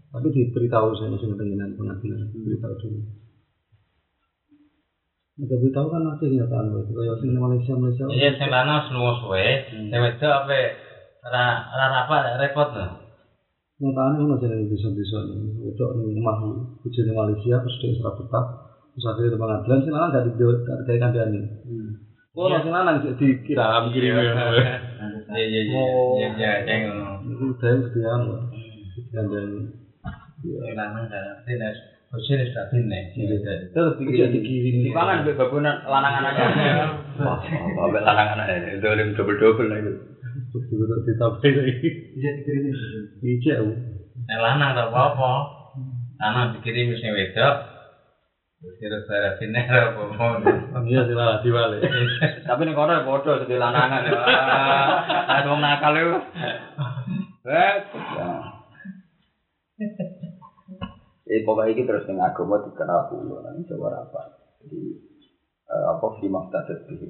Tapi diberitahu saya masih dengan pengadilan, diberitahu dulu. Ada beritahu kan masih kenyataan itu. Kayak sing di Malaysia Malaysia. Iya, sing lanang wis suwe, sing wedok apa ora ora rapat repot no. Kan aja yang bisa-bisa itu nih rumah kucing di Malaysia terus dia serap tetap terus akhirnya di pengadilan sih lanang gak di kayak kandani. Oh, sing lanang jadi dikira kirim Iya iya iya. Oh. Iya iya ceng ngono. Itu udah udah yang kandani. Sing lanang berarti nek bojone sudah dine. Terus dikirim dikirim. dipangan mbek babunan lanang anaknya. Wah, mbek lanang anaknya dolim double-double lah itu. Terus juga ditambahin lagi. Bisa dikirimin. Ijek. Nek lanang tak apa-apa. Lanang dikirim sing wedok. Terus kira-kira dine ora apa-apa. Iya sih diwale. Tapi ning kono ya padha sedhe lanangan. Ah, wong nakal itu. Eh, eh pokoknya ini terus yang agama dikenal pulau, nanti coba apa? Jadi, eh, apa sih maksudnya sedih?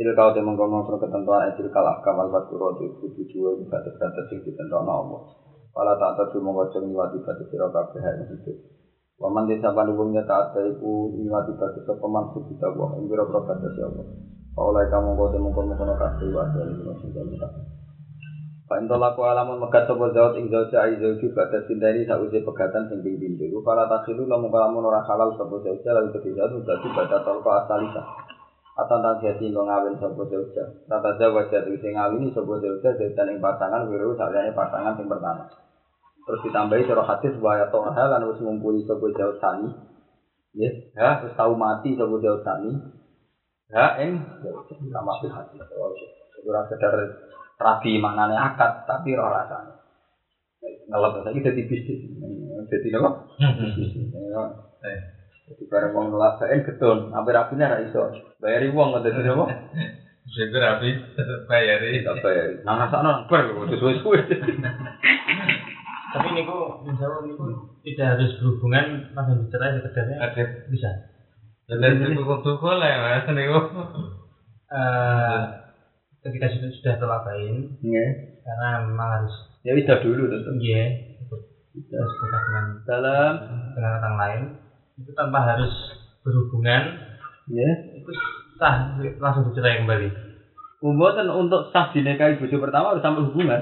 Jadi kalau dia mengkonsumsi ketentuan, eh, jadi kalah kamar batu roti, itu juga bisa terkata sih di tentara nomor. Kalau tak tahu, cuma wajah nyiwati batu sirok kafe hari ini. Waman desa Bandungnya tak ada ibu, nyiwati batu sirok pemangku kita buah, ini berapa kata siapa? Kalau lagi kamu bawa dia mengkonsumsi kafe, wajah ini masih jalan. Dalam Pak Intolaku alamun megat sopo zaut ing zauja ai zauju batas sindari sausi pegatan sing ping pintu. Iku para takhilu lamun kalamun ora halal sopo zauja lalu ketiga itu dadi baca tolko asalisa. Atau tak jadi nggak ngawin sopo zauja. Tata jawa jadi sing ngawini sopo zauja zaujan ing pasangan wiru saliyane pasangan sing pertama. Terus ditambahi surah hadis bahwa toha lan wis ngumpuli sopo zaut tani. Ya, ya, terus tahu mati sopo zaut tani. Ya, ing. Sama hadis. Sekedar rabi maknane akad tapi ora rasane. Ngelep saiki dadi bisnis. Dadi napa? Bisnis. Ya. Eh. Jadi bareng wong nolak baen getun, sampai rabine ora iso. Bayari wong kok dadi napa? Syukur habis bayari. Tak bayar. Nang rasakno ber kok suwe-suwe. Tapi niku misalnya niku tidak harus berhubungan langsung dicerai sekedarnya Ada bisa. dan cukup cukup lah ya mas niku. Eh ketika sudah sudah terlabain Nggih. karena memang harus Ya wis dah dulu tetep. iya terus kita dengan Dalam dengan orang lain itu tanpa harus berhubungan nggih. itu sah langsung dicerai kembali. Umboten untuk sah dinikahi bojo pertama harus sampai hubungan.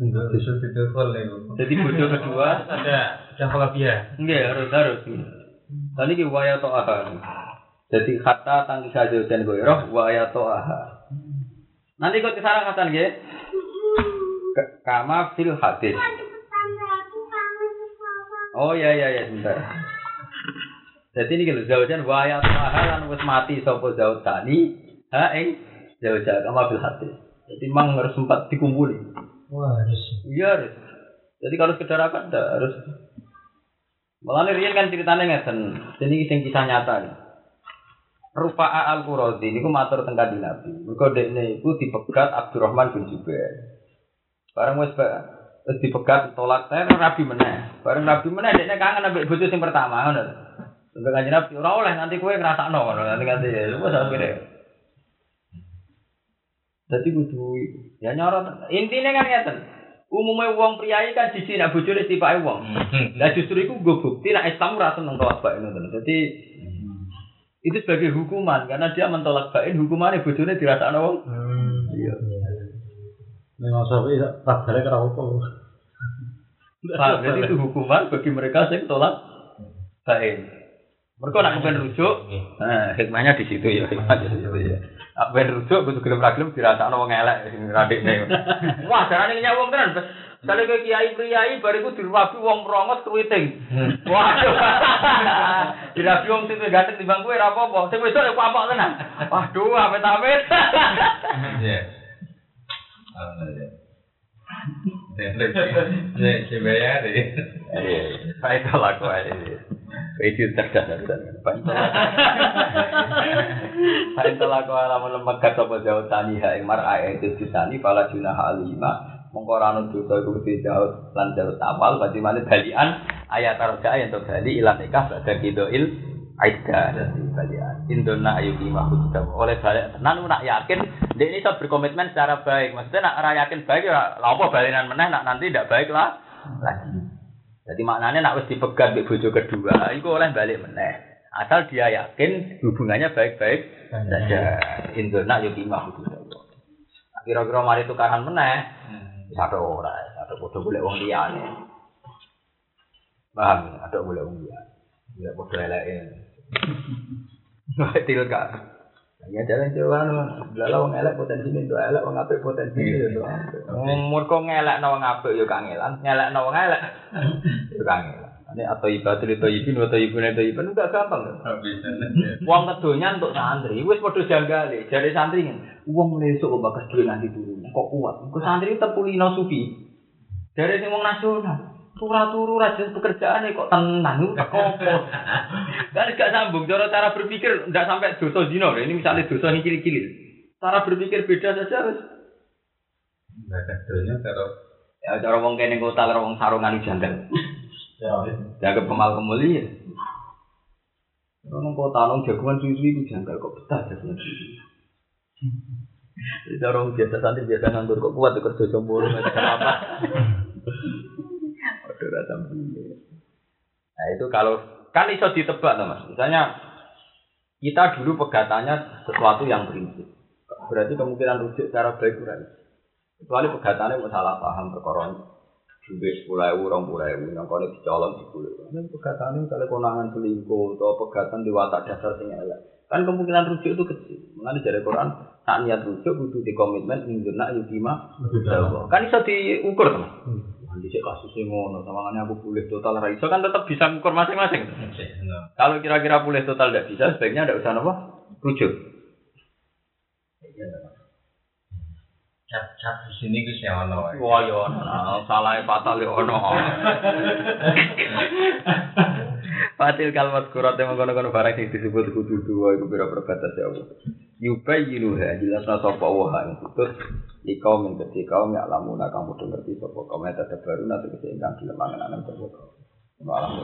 Untuk disuruh ditutup niku. Jadi bojo kedua Harus ada dia. Enggak, harus harus. Tadi ki waya to'aha. Jadi kata tangki saja dan goyroh waya to'aha. Nanti kau ke sana kata nggih. Kama fil hadis. Oh iya iya iya sebentar. Jadi ini gitu zaujan waya to'aha lan wis mati sapa zautani. Ha ing zauja kama fil hadis. Jadi memang harus sempat dikumpuli. Wah harus. Iya harus. Jadi kalau sekedar apa harus. Malah Rian kan ceritanya ngeten. Ini sing kisah nyata nih. Rufa'a al Qurazi niku matur teng kanjeng Nabi. Mergo dekne iku dipegat Abdurrahman bin Zubair. Bareng wis wis dipegat tolak saya Nabi meneh. Bareng Nabi meneh dekne kangen ambek bojo sing pertama ngono. Sampai kanjeng Nabi ora oleh nanti kowe ngrasakno ngono nanti nanti ya wis akhire. Dadi kudu ya nyorot. Intine kan ngeten. Umumnya wong priayi kan siji nak bojone tipake wong. Lah justru itu gue bukti nak Islam ora seneng tolak ngoten. Jadi itu sebagai hukuman karena dia mentolak bain hukumannya bojone dirasakno wong. Hmm. Iya. Memang sampai tak balik ke apa. Pak, jadi itu hukuman bagi mereka yang tolak bain. Mereka nak kepen rujuk, nah hikmahnya di situ ya, hikmahnya di situ ya. Kepen rujuk, butuh gelem ra gelem dirasakno wong elek sing radikne. Wah, jarane nyak wong Sekali ke kiai priai bariku dirabi wong merongos keriting. Waduh. dirabi wong sing ganteng timbang kowe ora apa-apa. Sing wedok ya apok tenan. Waduh, amit-amit. Iya. Alhamdulillah. Ya, si bayari. Pak itu laku aja. Itu cerdas laku. Pak itu laku alamun lembaga sopo jauh tani ha ing mar ae itu ditani pala junah alima. Mengkoranu dosa iku di jauh lan jauh awal berarti mana balian ayat arja yang untuk bali ilan nikah pada kidoil Aida jadi balian. Indona ayu lima hujjah. Oleh balik tenan nak yakin dia ini bisa berkomitmen secara baik. Maksudnya nak ora yakin baik ya lha balinan meneh nak nanti tidak baik lah lagi. Jadi maknanya nak wis dipegat mbek bojo kedua, iku oleh balik meneh. Asal dia yakin hubungannya baik-baik saja. Indona ayu lima hujjah. Kira-kira mari tukaran meneh. Satu ora, satu bodoh boleh wong liyane. Paham? Ada boleh wong liyane. Ya bodoh eleke. Til kak. Ya jalan coba no, belalah wong elek potensi ini dua elek wong apik potensi ini dua. Umur kok ngelek no wong apik yo kangelan, ngelek no wong elek yo kangelan. Ini atau ibadah itu ibin atau ibun itu ibin enggak gampang? Uang kedonya untuk santri, wes podo janggale, jadi santri kan. Uang lesuk kok bakas duit nanti turun, kok kuat? Kok santri tepulino sufi, dari sing wong nasional. Turu-turu rajin pekerjaan kok tenang, itu kok Kan gak sambung, cara cara berpikir nggak sampai dosa zina. Ini misalnya dosa ini cili-cili. Cara berpikir beda saja harus. Enggak kedonya karo Ya cara wong kene kota karo wong sarungan janggal. ya Jaga pemal kemuli ya. Orang kota nong jagungan susu itu janggal kok betah jagungan susu. Jadi orang biasa santri biasa nganggur kok kuat tuh kerja jomblo nggak ada apa. Waduh rasa Nah itu kalau kan iso ditebak tuh mas. Misalnya kita dulu pegatannya sesuatu yang prinsip. Berarti kemungkinan rujuk secara baik kurang. Kecuali pegatannya mau salah paham perkara juga sepuluh ewu, orang puluh ewu, yang kau dicolong sepuluh. Ini pegatannya kalau konangan selingkuh atau pegatan di watak dasar sing elek. Kan kemungkinan rujuk itu kecil. Mengenai dari Quran, tak niat rujuk kudu di komitmen induna yukima. Kan bisa diukur teman. Nanti sih kasusnya ngono, sama aku boleh total raiso kan tetap bisa ukur masing-masing. Kalau kira-kira boleh total tidak bisa, sebaiknya tidak usah apa? Rujuk. cap cap di sini ku sing ono. Wah yo, nah, salah fatal yo ono. Fatil kalimat kurat yang mengkono-kono barang yang disebut kudu dua itu bera perbatas ya Allah. Yubai yiluha jelas nasa wa yang putus di kaum yang kecil kaum yang kamu ngerti sopo kaum yang tetap baru nanti kesehingga di lemangan anak sopo kaum. Malam